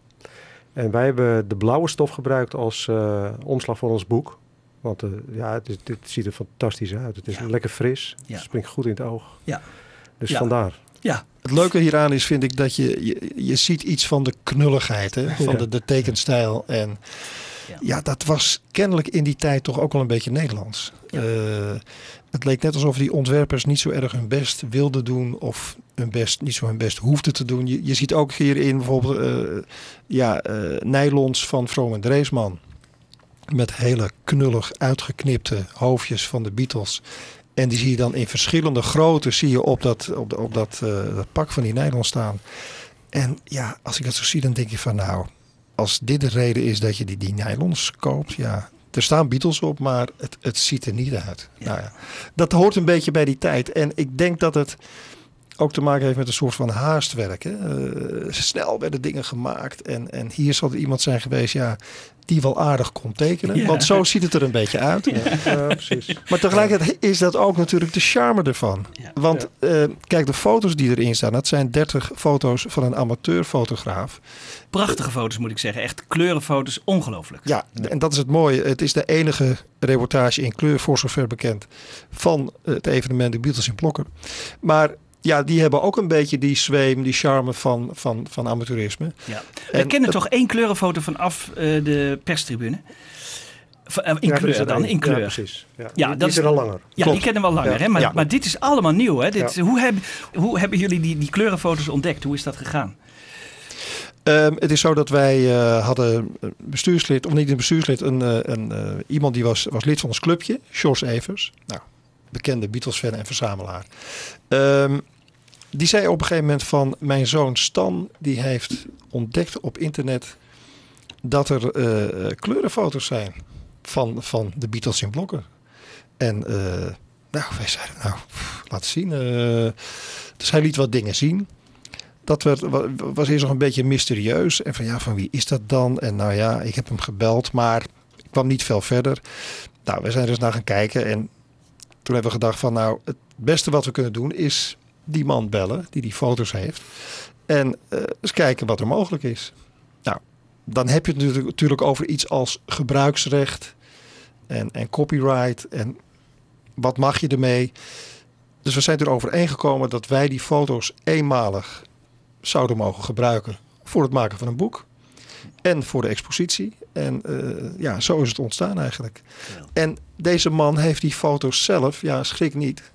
En wij hebben de blauwe stof gebruikt als eh, omslag voor ons boek. Want eh, ja, het, is, het ziet er fantastisch uit. Het is lekker fris. Ja. Het springt goed in het oog. Ja. Dus Ja. vandaar. Ja. Het leuke hieraan is, vind ik, dat je, je, je ziet iets van de knulligheid, hè? van de, de tekenstijl. En ja. dat was kennelijk in die tijd toch ook wel een beetje Nederlands. Eh, het leek net alsof die ontwerpers niet zo erg hun best wilden doen of hun best, niet zo hun best hoefden te doen. Je, je ziet ook hierin bijvoorbeeld eh, ja, eh, nylons van Vroom en Dreesman. Met hele knullig uitgeknipte hoofdjes van de Beatles. En die zie je dan in verschillende grootte zie je op dat, op, dat, eh, dat pak van die nylon staan. En ja, als ik dat zo zie, dan denk je van nou, als dit de reden is dat je die, die nylons koopt, ja, er staan Beatles op, maar het, het ziet er niet uit. Nou ja, dat hoort een beetje bij die tijd. En ik denk dat het ook te maken heeft met een soort van haastwerk. Hè? Eh, snel werden dingen gemaakt. En, en hier zal er iemand zijn geweest ja, die wel aardig kon tekenen. Ja. Want zo ziet het er een beetje uit. Ja, precies. Maar tegelijkertijd is dat ook natuurlijk de charme ervan. Want eh, kijk, de foto's die erin staan, dat zijn 30 foto's van een amateurfotograaf. Prachtige foto's moet ik zeggen. Echt kleurenfoto's, ongelooflijk. Ja, en dat is het mooie. Het is de enige reportage in kleur, voor zover bekend, van het evenement de Beatles in Blokker. Maar ja, die hebben ook een beetje die zweem, die charme van, van, van amateurisme. Ja. We En kennen dat- toch één kleurenfoto vanaf eh, de perstribune? Eh, in Ja, kleur dan, in kleur. Ja, precies. Ja. Ja, Die- dat is er al langer. Ja, Klopt. die kennen we al langer. Ja. Hè? Maar, Ja. maar dit is allemaal nieuw. Hè? Dit, Ja. hoe, hebben, hoe hebben jullie die, die kleurenfoto's ontdekt? Hoe is dat gegaan? Ehm, het is zo dat wij eh, hadden een bestuurslid, of niet een bestuurslid, een, eh, een, eh, iemand die was, was lid van ons clubje, George Evers. Nou, bekende Beatles-fan en verzamelaar. Ehm, die zei op een gegeven moment van mijn zoon Stan, die heeft ontdekt op internet dat er eh, kleurenfoto's zijn van, van de Beatles in blokken. En eh, nou, wij zeiden, nou, pff, laat zien. eh. dus hij liet wat dingen zien. Dat werd, wa- was eerst nog een beetje mysterieus. En van ja, van wie is dat dan? En nou ja, ik heb hem gebeld, maar ik kwam niet veel verder. Nou, we zijn eens naar gaan kijken. En toen hebben we gedacht van nou, het beste wat we kunnen doen is die man bellen die die foto's heeft. En eh, eens kijken wat er mogelijk is. Nou, dan heb je het natuurlijk- over iets als gebruiksrecht en, en copyright. En wat mag je ermee? Dus we zijn er overeengekomen dat wij die foto's eenmalig zouden mogen gebruiken voor het maken van een boek. En voor de expositie. En eh, ja, zo is het ontstaan eigenlijk. En deze man heeft die foto's zelf, ja, schrik niet.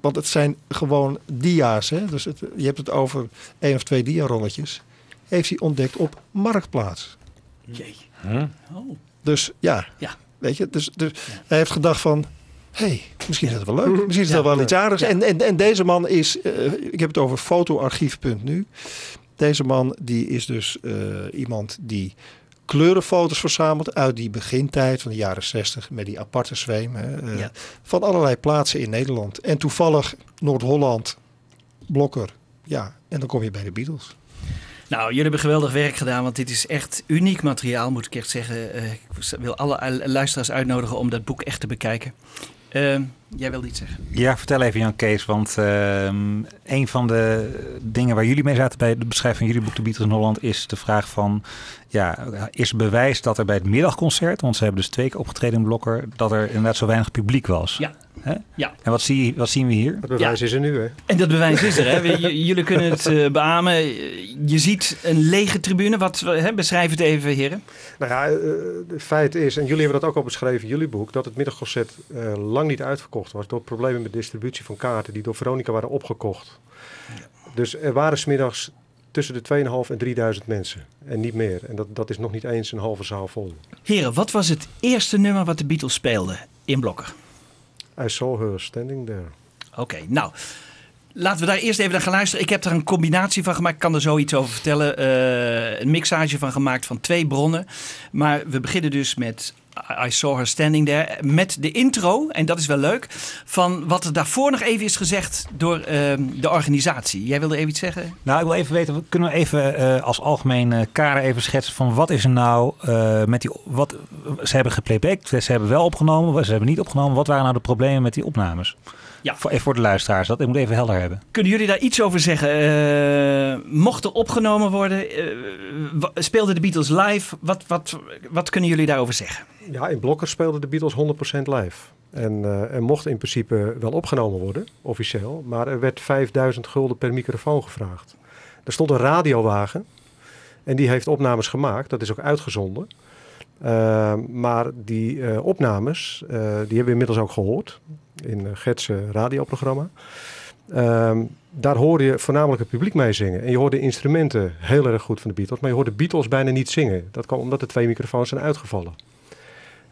Want het zijn gewoon dia's. Hè? Dus het, je hebt het over één of twee diarolletjes. Heeft hij ontdekt op Marktplaats. Jee. Oh. Dus ja, Ja. weet je. Dus, dus hij heeft gedacht van... Hé, hey, misschien is het wel leuk. Misschien is het wel iets aardigs. En, en, en deze man is... eh, ik heb het over fotoarchief.nu. Deze man die is dus eh, iemand die kleurenfoto's verzamelt uit die begintijd van de jaren 60 met die aparte zweem hè, eh, Ja. van allerlei plaatsen in Nederland. En toevallig Noord-Holland, Blokker. Ja, en dan kom je bij de Beatles. Nou, jullie hebben geweldig werk gedaan, want dit is echt uniek materiaal, moet ik echt zeggen. Eh, ik wil alle luisteraars uitnodigen om dat boek echt te bekijken. Eh, jij wilde iets zeggen? Ja, vertel even Jan Kees, want ehm, een van de dingen waar jullie mee zaten bij de beschrijving van jullie boek De Beatles in Holland is de vraag van, ja, is bewijs dat er bij het middagconcert, want ze hebben dus twee keer opgetreden in Blokker, dat er inderdaad zo weinig publiek was. Ja. Hè? Ja. En wat, zie, wat zien we hier? Het bewijs is er nu, hè? En dat bewijs is er, hè? Jullie kunnen het eh, beamen. Je ziet een lege tribune. Wat, hè, beschrijf het even, heren. Nou ja, eh, het feit is, en jullie hebben dat ook al beschreven in jullie boek, dat het middagconcert eh, lang niet uitverkocht was door problemen met distributie van kaarten die door Veronica waren opgekocht. Dus er waren smiddags tussen de 2.500 en 3000 mensen en niet meer. En dat, dat is nog niet eens een halve zaal vol. Heren, wat was het eerste nummer wat de Beatles speelden in Blokker? I saw her standing there. Oké, nou. Laten we daar eerst even naar gaan luisteren. Ik heb er een combinatie van gemaakt. Ik kan er zoiets over vertellen. Eh, een mixage van gemaakt van twee bronnen. Maar we beginnen dus met I Saw Her Standing There. Met de intro, en dat is wel leuk, van wat er daarvoor nog even is gezegd door ehm, de organisatie. Jij wilde even iets zeggen? Nou, ik wil even weten, kunnen we even eh, als algemeen eh, kader even schetsen van wat is er nou eh, met die, wat, ze hebben geplaybacked, ze hebben wel opgenomen, ze hebben niet opgenomen. Wat waren nou de problemen met die opnames? Ja. Voor, even voor de luisteraars, dat ik moet even helder hebben. Kunnen jullie daar iets over zeggen? Eh, mocht er opgenomen worden? Eh, speelden de Beatles live? Wat, wat, wat kunnen jullie daarover zeggen? Ja, in Blokker speelden de Beatles 100% live. En eh, er mocht in principe wel opgenomen worden, officieel. Maar er werd 5000 gulden per microfoon gevraagd. Er stond een radiowagen. En die heeft opnames gemaakt. Dat is ook uitgezonden. Eh, maar die eh, opnames, eh, die hebben we inmiddels ook gehoord. In uh, Gert's radioprogramma. Ehm, daar hoorde je voornamelijk het publiek mee zingen. En je hoorde de instrumenten heel erg goed van de Beatles. Maar je hoorde de Beatles bijna niet zingen. Dat kwam omdat de twee microfoons zijn uitgevallen.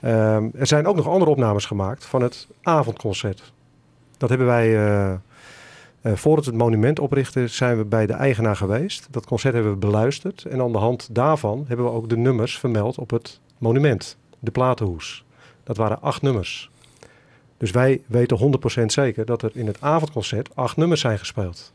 Ehm, er zijn ook nog andere opnames gemaakt van het avondconcert. Dat hebben wij, uh, voordat we het monument oprichten, zijn we bij de eigenaar geweest. Dat concert hebben we beluisterd. En aan de hand daarvan hebben we ook de nummers vermeld op het monument, de platenhoes. Dat waren acht nummers. Dus wij weten 100% zeker dat er in het avondconcert acht nummers zijn gespeeld.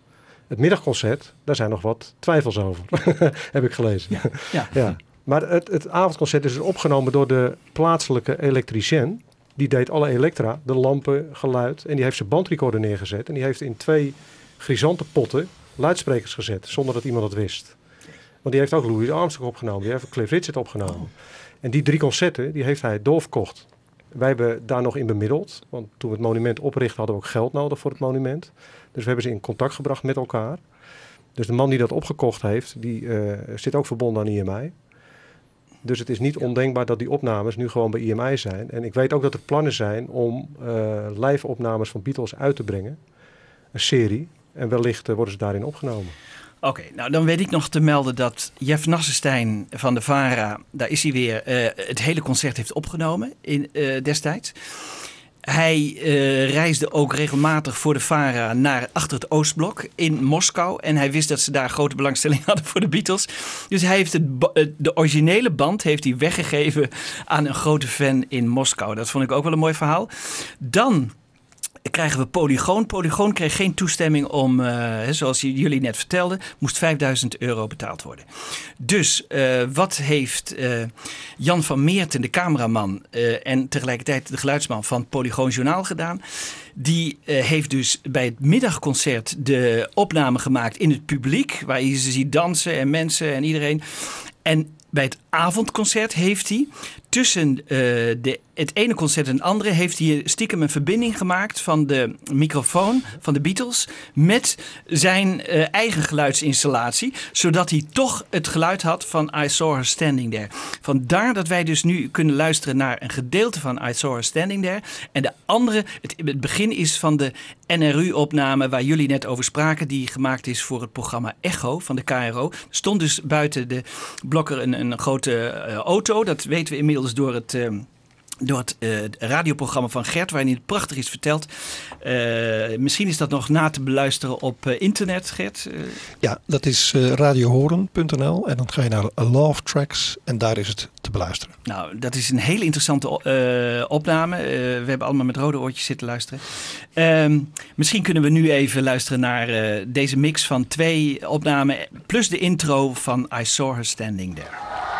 Het middagconcert, daar zijn nog wat twijfels over, [laughs] heb ik gelezen. Ja, ja. Maar het, het avondconcert is dus opgenomen door de plaatselijke elektricien. Die deed alle elektra, de lampen, geluid. En die heeft zijn bandrecorder neergezet. En die heeft in twee grisante potten luidsprekers gezet, zonder dat iemand dat wist. Want die heeft ook Louis Armstrong opgenomen, die heeft Cliff Richard opgenomen. En die drie concerten, die heeft hij doorverkocht. Wij hebben daar nog in bemiddeld, want toen we het monument oprichten hadden we ook geld nodig voor het monument. Dus we hebben ze in contact gebracht met elkaar. Dus de man die dat opgekocht heeft, die eh, zit ook verbonden aan IMI. Dus het is niet ondenkbaar dat die opnames nu gewoon bij IMI zijn. En ik weet ook dat er plannen zijn om uh, live opnames van Beatles uit te brengen. Een serie. En wellicht uh, worden ze daarin opgenomen. Oké, nou dan weet ik nog te melden dat Jeff Nassenstein van de VARA, daar is hij weer, uh, het hele concert heeft opgenomen in, uh, destijds. Hij uh, reisde ook regelmatig voor de VARA naar achter het Oostblok in Moskou. En hij wist dat ze daar grote belangstelling [laughs] hadden voor de Beatles. Dus hij heeft het, de originele band heeft hij weggegeven aan een grote fan in Moskou. Dat vond ik ook wel een mooi verhaal. Dan krijgen we Polygoon. Polygoon kreeg geen toestemming om, uh, zoals jullie net vertelden, moest 5000 euro betaald worden. Dus uh, wat heeft uh, Jan van Meerten, de cameraman en tegelijkertijd de geluidsman van Polygoon Journaal gedaan? Die heeft dus bij het middagconcert de opname gemaakt in het publiek, waar je ze ziet dansen en mensen en iedereen. En bij het avondconcert heeft hij tussen uh, de, het ene concert en het andere heeft hij stiekem een verbinding gemaakt van de microfoon van de Beatles met zijn uh, eigen geluidsinstallatie, zodat hij toch het geluid had van I Saw Her Standing There. Vandaar dat wij dus nu kunnen luisteren naar een gedeelte van I Saw Her Standing There en de andere, het, begin is van de NRU-opname waar jullie net over spraken, die gemaakt is voor het programma Echo van de KRO. Stond dus buiten de blokker een, een grote uh, auto, dat weten we inmiddels door het. Uh, door het uh, radioprogramma van Gert, waarin hij het prachtig is verteld. Uh, misschien is dat nog na te beluisteren op uh, internet, Gert? Ja, dat is radiohoren.nl en dan ga je naar Love Tracks en daar is het te beluisteren. Nou, dat is een hele interessante opname. we hebben allemaal met rode oortjes zitten luisteren. Ehm, misschien kunnen we nu even luisteren naar deze mix van twee opnamen, plus de intro van I Saw Her Standing There.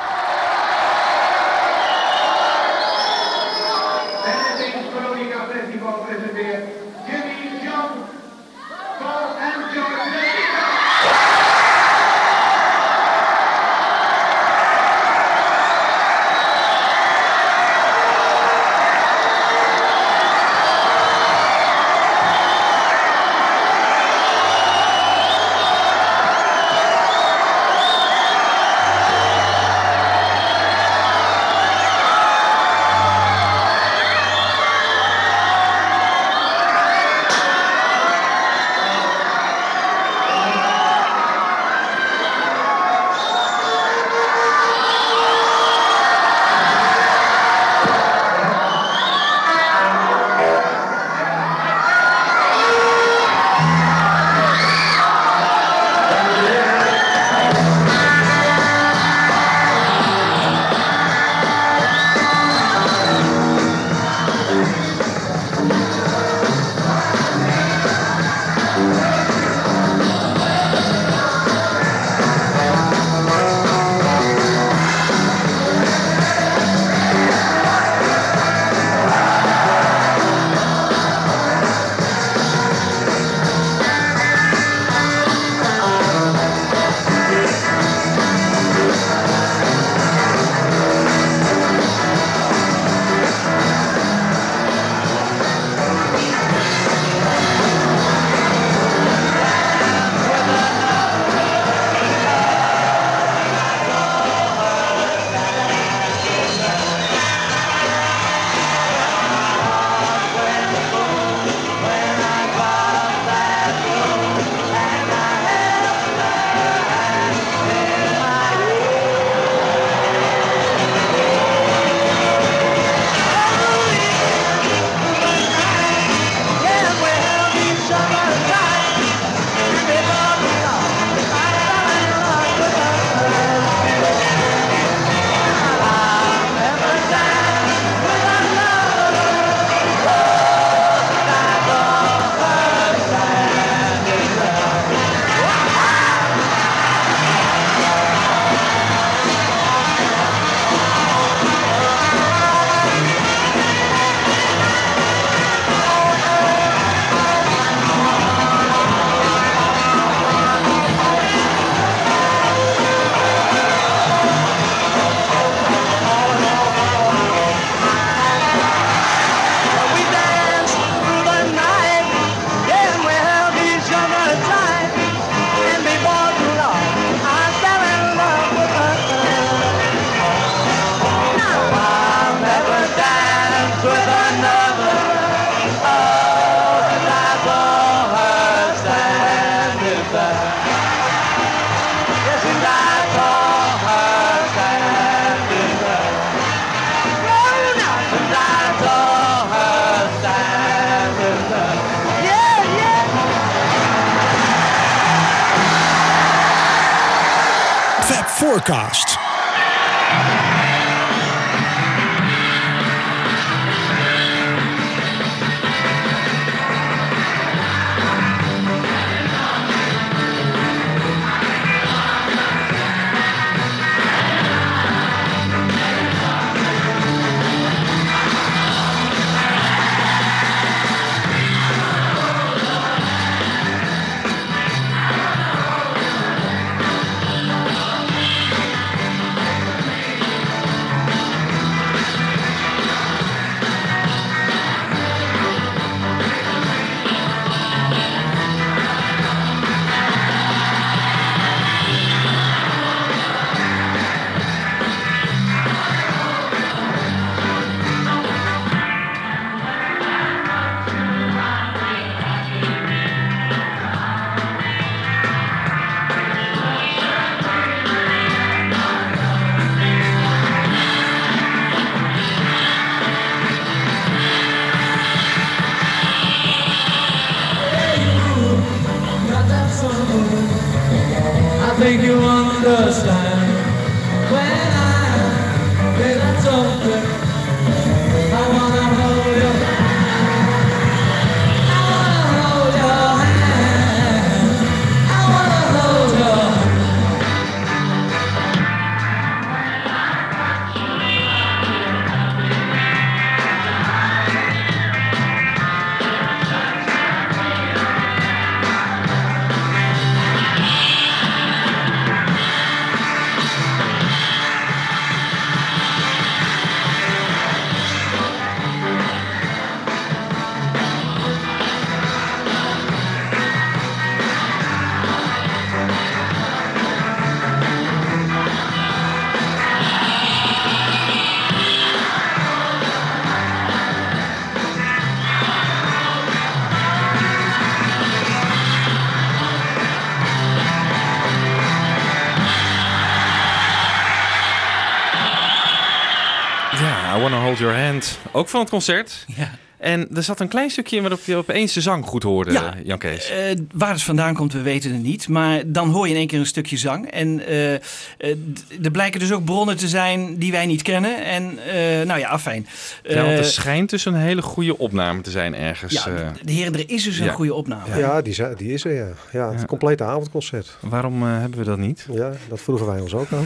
Ook van het concert. Ja. En er zat een klein stukje in waarop je opeens de zang goed hoorde, Ja. Jan Kees. Eh, waar het vandaan komt, we weten het niet. Maar dan hoor je in één keer een stukje zang. En d- er blijken dus ook bronnen te zijn die wij niet kennen. En eh, nou ja, afijn. ja, want er schijnt dus een hele goede opname te zijn ergens. ja, de heren, er is dus een Ja. goede opname. Ja, die, zijn- die is er, ja. Ja, het complete avondconcert. Waarom hebben we dat niet? Ja, dat vroegen wij ons ook [laughs] af.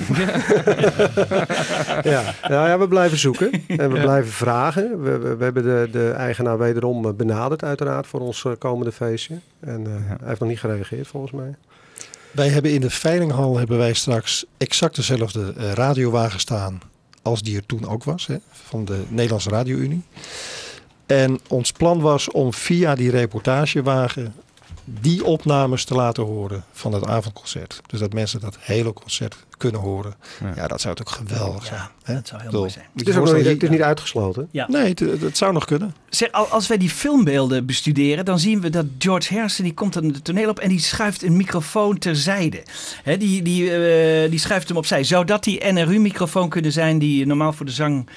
ja. Ja, we blijven zoeken en we Ja. blijven vragen. We, we, we hebben de, de eigenaar wederom eh, benaderd uiteraard voor ons eh, komende feestje. En eh, hij heeft nog niet gereageerd volgens mij. Wij hebben in de veilinghal hebben wij straks exact dezelfde radiowagen staan als die er toen ook was, hè, van de Nederlandse Radio-Unie. En ons plan was om via die reportagewagen die opnames te laten horen van het avondconcert. Dus dat mensen dat hele concert kunnen horen. Ja, dat zou het ook geweldig zijn. hè? dat zou heel mooi zijn. Het is, ook nog het is niet uitgesloten. Ja. Nee, het, het zou nog kunnen. Zeg, al- als wij die filmbeelden bestuderen, dan zien we dat George Harrison die komt aan het toneel op en die schuift een microfoon terzijde. Hè, die, die, eh, die schuift hem opzij. Zou dat die NRU-microfoon kunnen zijn die normaal voor de zang...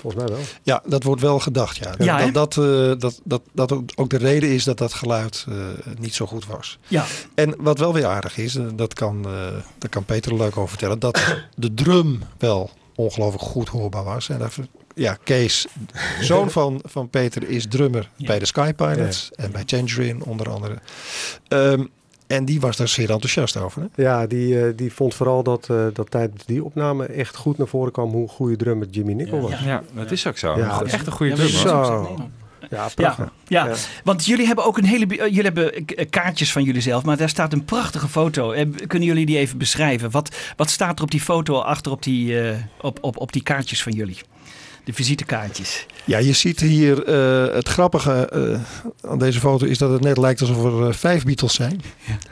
Volgens mij wel. Ja, dat wordt wel gedacht, ja. Ja, hè? dat, dat, eh, dat, dat, dat ook- de reden is dat dat geluid eh, niet zo goed was. Ja. En wat wel weer aardig is, eh, dat kan, eh daar kan Peter er leuk over vertellen, dat de drum wel ongelooflijk goed hoorbaar was. En daar, ja, Kees, zoon [laughs] van, van Peter, is drummer bij de Sky Pilots en bij Tangerine onder andere. Ehm, en die was daar zeer enthousiast over. Hè? Ja, die, eh, die vond vooral dat, eh, dat tijdens die opname echt goed naar voren kwam hoe goede drummer Jimmy Nicol was. Ja, dat is ook zo. Ja, Echt een goede ja, drummer. Zo. Ja, prachtig. Ja, ja, want jullie hebben ook een hele. eh, Jullie hebben kaartjes van jullie zelf, maar daar staat een prachtige foto. Kunnen jullie die even beschrijven? Wat, wat staat er op die foto achter op die, eh, op, op, op die kaartjes van jullie? De visitekaartjes. Ja, je ziet hier eh, het grappige eh, aan deze foto is dat het net lijkt alsof er eh, vijf Beatles zijn.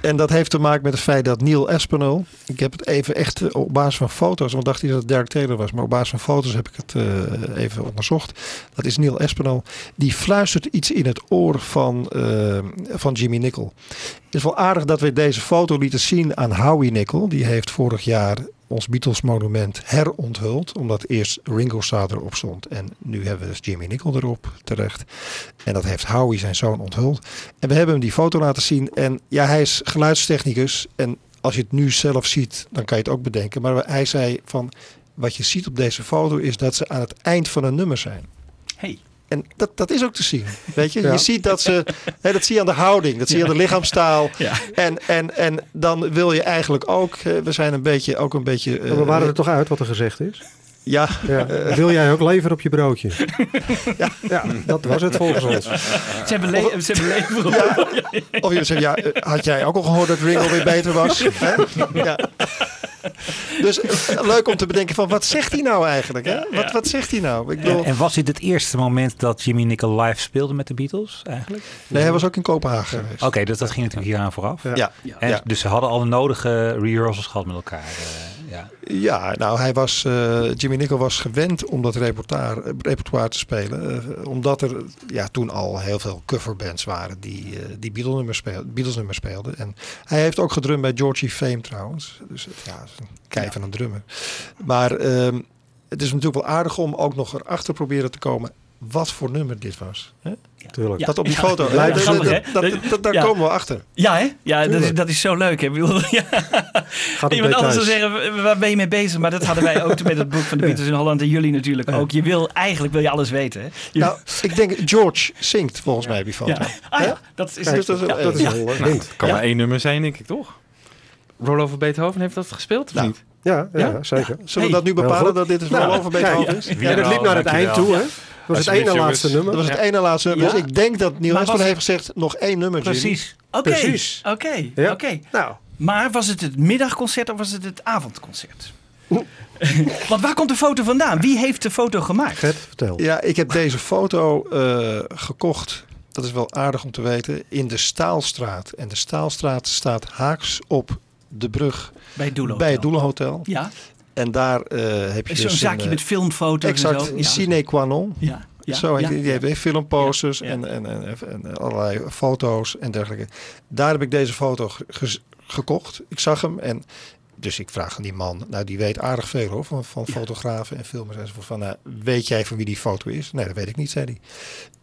En dat heeft te maken met het feit dat Neil Aspinall, ik heb het even echt op basis van foto's, want dacht hij dat het Derek Taylor was, maar op basis van foto's heb ik het even onderzocht. Dat is Neil Aspinall. Die fluistert iets in het oor van, van Jimmy Nicol. Het is wel aardig dat we deze foto lieten zien aan Howie Nicol. Die heeft vorig jaar ons Beatles monument heronthuld. Omdat eerst Ringo Starr erop stond. En nu hebben we dus Jimmy Nicol erop terecht. En dat heeft Howie zijn zoon onthuld. En we hebben hem die foto laten zien. En ja, hij is geluidstechnicus. En als je het nu zelf ziet, dan kan je het ook bedenken. Maar hij zei van, wat je ziet op deze foto is dat ze aan het eind van een nummer zijn. Hey. En dat, dat is ook te zien. Weet je, Ja. je ziet dat ze, hè, dat zie je aan de houding, dat zie je aan de lichaamstaal. Ja. En, en, en dan wil je eigenlijk ook, eh, we zijn een beetje, ook een beetje. eh, we waren er toch uit wat er gezegd is? Ja. Ja. eh, Wil jij ook lever op je broodje? ja. dat was het volgens ons. Ze hebben, le- ze hebben leven op. Of je zegt, ja, eh, had jij ook al gehoord dat Ringo weer beter was? [laughs] Hè? Ja. [laughs] Dus eh, leuk om te bedenken van, wat zegt hij nou eigenlijk? Hè? Wat, wat zegt hij nou? Ik bedoel, En was dit het eerste moment dat Jimmy Nicol live speelde met de Beatles eigenlijk? nee, hij was ook in Kopenhagen geweest. Oké, dus dat ging natuurlijk hieraan vooraf. Ja. En, Ja. Dus ze hadden al de nodige rehearsals gehad met elkaar. eh, ja. Ja, nou, hij was, eh, Jimmy Nicol was gewend om dat repertoire, repertoire te spelen. eh, omdat er ja, toen al heel veel coverbands waren die, eh, die Beatles-nummers speelden, Beatles speelden. En hij heeft ook gedrumd bij Georgie Fame trouwens. Dus ja, een kei van een drummer. Maar ehm, het is natuurlijk wel aardig om ook nog erachter proberen te komen wat voor nummer dit was. Hè? Tuurlijk. Dat op die Ja. foto. Ja, dat- dat- dat- dat- Daar Ja. komen we achter. Ja, hè? Ja, dat is, dat is zo leuk. Hè? [laughs] Ja. Iemand anders zou zeggen, waar ben je mee bezig? Maar dat hadden wij ook met het boek van de [laughs] Beatles in Holland en jullie natuurlijk ook. Je wil, eigenlijk wil je alles weten. Hè? Je- Nou, ik denk George zingt volgens mij op die foto. ja. Ah ja, dat is... Kijk, dus dat is- ja. dat Ja. eh, Nou, het kan Ja. maar één nummer zijn, denk ik toch? Roll over Beethoven heeft dat gespeeld of Nou, niet? Ja, ja, Ja? zeker. Zullen we Hey. dat nu bepalen dat dit is Nou, wel over kijk, Beethoven ja. is? En het liep naar het eind toe, hè? Dat was het ene laatste jongens. nummer. Dat was het ene laatste nummer. Ja. Dus ik denk dat Neil was- heeft gezegd nog één nummer. Jimmy. Precies. Oké, Precies. oké, Ja. oké. Nou, Maar was het het middagconcert of was het het avondconcert? [laughs] Want waar komt de foto vandaan? Wie heeft de foto gemaakt? Gert, vertel. Ja, ik heb deze foto eh, gekocht. Dat is wel aardig om te weten. In de Staalstraat. En de Staalstraat staat haaks op de brug Bij het Doelen bij het Hotel. Doelenhotel. Ja, En daar eh, heb je zo'n dus zaakje een, met eh, filmfoto's Exact, en zo. een sine qua non. Ja, ja, Zo heet ja, die. Die heeft filmposters Ja, En, en, en, en allerlei foto's en dergelijke. Daar heb ik deze foto ge- ge- gekocht. Ik zag hem en dus ik vraag aan die man, nou die weet aardig veel hoor, van, van fotografen en filmers enzovoort. Van, nou, weet jij van wie die foto is? Nee, dat weet ik niet, zei hij.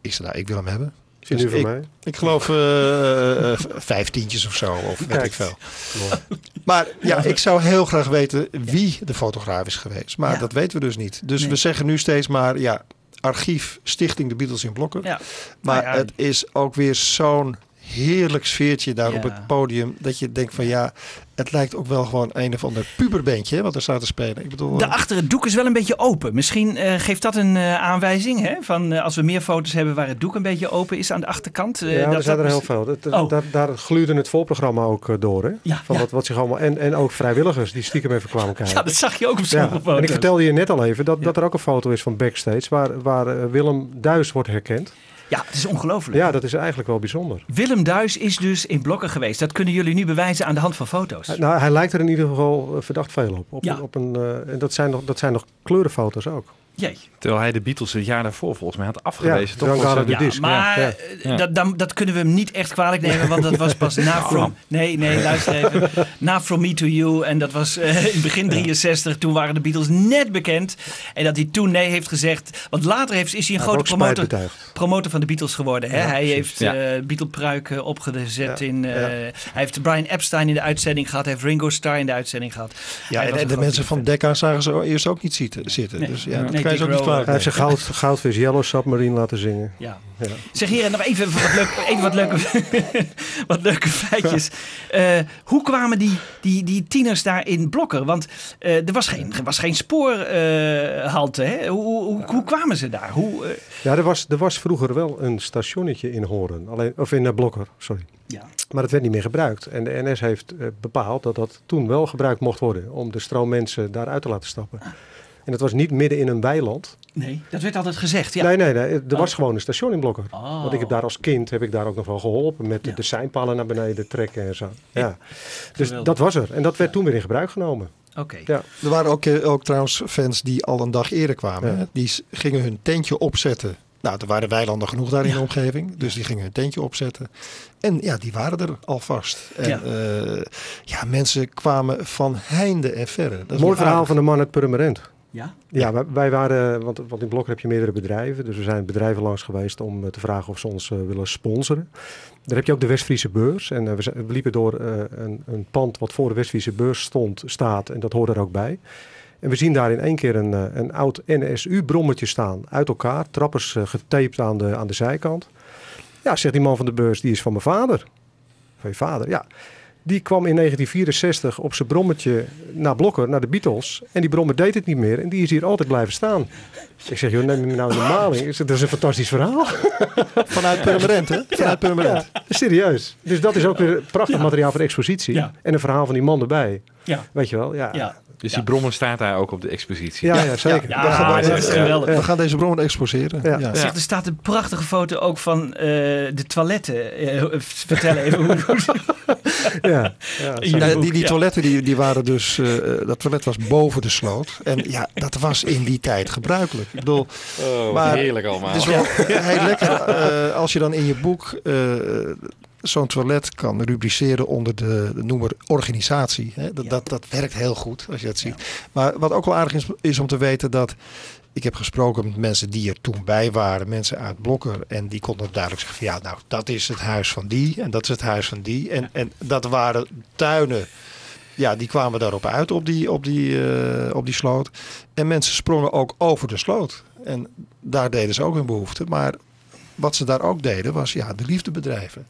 Ik zei, nou, ik wil hem hebben. Nu Dus voor ik, mij? ik geloof eh, eh, vijf tientjes of zo, of weet ik veel. Maar ja, ik zou heel graag weten wie de fotograaf is geweest. Maar Ja. dat weten we dus niet. Dus Nee. we zeggen nu steeds maar, ja, archief Stichting de Beatles in Blokken. Ja. Maar Nou ja. het is ook weer zo'n heerlijk sfeertje daar op het podium. Dat je denkt van ja, het lijkt ook wel gewoon een of ander puberbandje wat er staat te spelen. Ik bedoel, eh, Daarachter het doek is wel een beetje open. Misschien eh, geeft dat een eh, aanwijzing. Hè? Van, eh, als we meer foto's hebben waar het doek een beetje open is aan de achterkant. eh, Ja, dat er zijn er heel veel. Dat, Oh. daar, daar gluurde het voorprogramma ook door. Hè? Ja, Van ja. Wat, wat zich allemaal, en, en ook vrijwilligers die stiekem even kwamen [laughs] kijken. Ja, dat zag je ook op Ja, sommige foto's. En ik vertelde je net al even dat, dat er ook een foto is van backstage waar, waar Willem Duis wordt herkend. Ja, het is ongelooflijk. Ja, dat is eigenlijk wel bijzonder. Willem Duis is dus in blokken geweest. Dat kunnen jullie nu bewijzen aan de hand van foto's. Hij- Nou, hij lijkt er in ieder geval eh, verdacht veel op. op, Ja. een, op een, eh, en dat zijn, nog, dat zijn nog kleurenfoto's ook. Jee. Terwijl hij de Beatles het jaar daarvoor volgens mij had afgewezen. Ja, toch? Ja, Disc. maar Ja. eh, Ja. Dat, dan, dat kunnen we hem niet echt kwalijk nemen, want dat was pas na [laughs] From... Nee, nee, luister even. Na From Me To You en dat was eh, in begin 63. Toen waren de Beatles net bekend. En dat hij toen nee heeft gezegd. Want later heeft, is hij een grote promotor, van de Beatles geworden. Hè? Ja, hij heeft Ja. eh Beatle-pruiken opgezet. Ja, In, eh, ja. Hij heeft Brian Epstein in de uitzending gehad. Hij heeft Ringo Starr in de uitzending gehad. ja, en, de mensen van. Decca zagen ze eerst ook niet zitten. Nee. Dus ja, Nee, kan je ze ook niet Hij heeft zijn goud, goudvis Yellow Submarine laten zingen. Ja. Ja. Zeg hier nog even wat leuke, even wat leuke, [laughs] wat leuke feitjes. Eh, hoe kwamen die, die, die tieners daar in Blokker? Want eh, er was geen, er was geen spoorhalte. hè? Hoe, hoe, hoe kwamen ze daar? Hoe, eh, Ja, er was, er was vroeger wel een stationnetje in Horen. Alleen, of in uh, Blokker, sorry. ja. Maar het werd niet meer gebruikt. En de NS heeft bepaald dat dat toen wel gebruikt mocht worden. Om de stroommensen daaruit te laten stappen. En dat was niet midden in een weiland. Nee, dat werd altijd gezegd. Ja. Nee, nee, nee. Er Oh. was gewoon een station in Blokker. Oh. Want ik heb daar als kind heb ik daar ook nog wel geholpen. Met de, Ja. de seinpalen naar beneden trekken en zo. Ja. Dus Geweldig. dat was er. En dat werd toen weer in gebruik genomen. Oké. Ja. Er waren ook, eh, ook trouwens fans die al een dag eerder kwamen. Hè. Die gingen hun tentje opzetten. Nou, er waren weilanden genoeg daar in de omgeving. Dus die gingen hun tentje opzetten. En ja, die waren er alvast. En Ja. ja, ja mensen kwamen van heinde en verre. Dat is Mooi verhaal aardig. van de man uit Purmerend. Ja? Ja, wij, waren, want, in Blokker heb je meerdere bedrijven. Dus we zijn bedrijven langs geweest om eh, te vragen of ze ons eh, willen sponsoren. Daar heb je ook de Westfriese beurs. En eh, we, liepen door een, een pand wat voor de Westfriese beurs stond, staat. En dat hoort er ook bij. En we zien daar in één keer een, een oud NSU-brommetje staan. Uit elkaar, trappers getaped aan de, aan de zijkant. Ja, zegt die man van de beurs, die is van mijn vader. Van je vader, ja. Die kwam in 1964 op zijn brommetje naar Blokker, naar de Beatles. En die brommer deed het niet meer. En die is hier altijd blijven staan. Ik zeg, joh, neem me nou de maling. Dat is een fantastisch verhaal. [laughs] Vanuit Purmerend, hè? Vanuit. Ja, serieus. Dus dat is ook weer prachtig materiaal voor de expositie. En een verhaal van die man erbij. Ja. Weet je wel, ja. Dus die brommer staat daar ook op de expositie. Ja, ja, zeker. Ja, we, gaan, dat is geweldig. we gaan deze bron exposeren. Ja. Ja. Zeg, er staat een prachtige foto ook van eh, de toiletten. Eh, vertel even hoe... [laughs] ja. Ja, boek, die, die toiletten die, die waren dus, eh, dat toilet was boven de sloot. En ja, dat was in die tijd gebruikelijk. Ik bedoel, Oh, heerlijk allemaal. Het is wel heel lekker eh, als je dan in je boek eh, zo'n toilet kan rubriceren onder de, de noemer organisatie. Hè? Dat, dat, dat werkt heel goed als je dat ziet. Maar wat ook wel aardig is, is om te weten dat ik heb gesproken met mensen die er toen bij waren, mensen uit Blokker. En die konden duidelijk zeggen van ja, nou dat is het huis van die en dat is het huis van die. En, en dat waren tuinen. Ja, die kwamen daarop uit op die, op, die, eh, op die sloot. En mensen sprongen ook over de sloot. En daar deden ze ook hun behoefte. Maar wat ze daar ook deden was ja, de liefdebedrijven.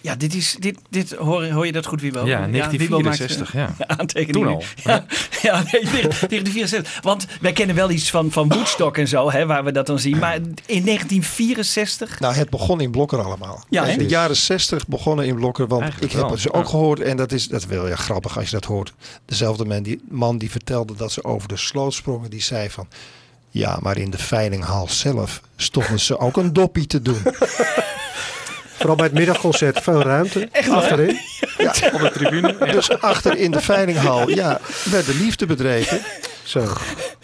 Ja, dit is, dit, dit, hoor, hoor je dat goed, Wiebo? Ja, Wiebo 1964, maakt, ja. eh, [laughs] Aantekeningen. Toen al. Ja, [laughs] ja nee, 1964. Want wij kennen wel iets van, van Woodstock en zo, hè, waar we dat dan zien. Maar in 1964... Nou, het begon in Blokker allemaal. Ja, hè? de jaren 60 begonnen in Blokker. Want Eigenlijk ik heb wel, het dus ook ja. gehoord. En dat is, dat is wel ja, grappig als je dat hoort. Dezelfde man die, man die vertelde dat ze over de sloot sprongen. Die zei van... Ja, maar in de veilinghal zelf stonden ze ook een doppie te doen. [laughs] Vooral bij het middagconcert veel ruimte. achterin. Ja, op de tribune. Dus achter in de veilinghal, ja, werden liefde bedreven. Zo. [laughs]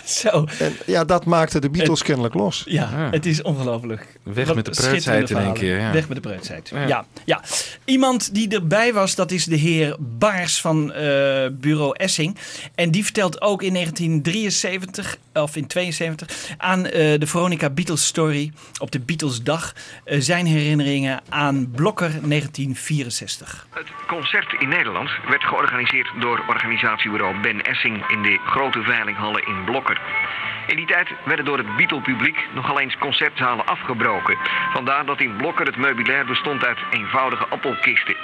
Zo. En ja, dat maakte de Beatles kennelijk los. Ja, het is ongelooflijk. Weg Wat met de preutsheid in één keer, ja. Weg met de preutsheid. Ja. Ja. Ja, Iemand die erbij was, dat is de heer Baars van eh, bureau Essing. En die vertelt ook in 1973, of in 72, aan eh, de Veronica Beatles Story op de Beatlesdag eh, zijn herinneringen aan Blokker 1964. Het concert in Nederland werd georganiseerd door organisatiebureau Ben Essing in de grote in Blokker. In die tijd werden door het Beatle-publiek nogal eens concertzalen afgebroken. Vandaar dat in Blokker het meubilair bestond uit eenvoudige appelkisten.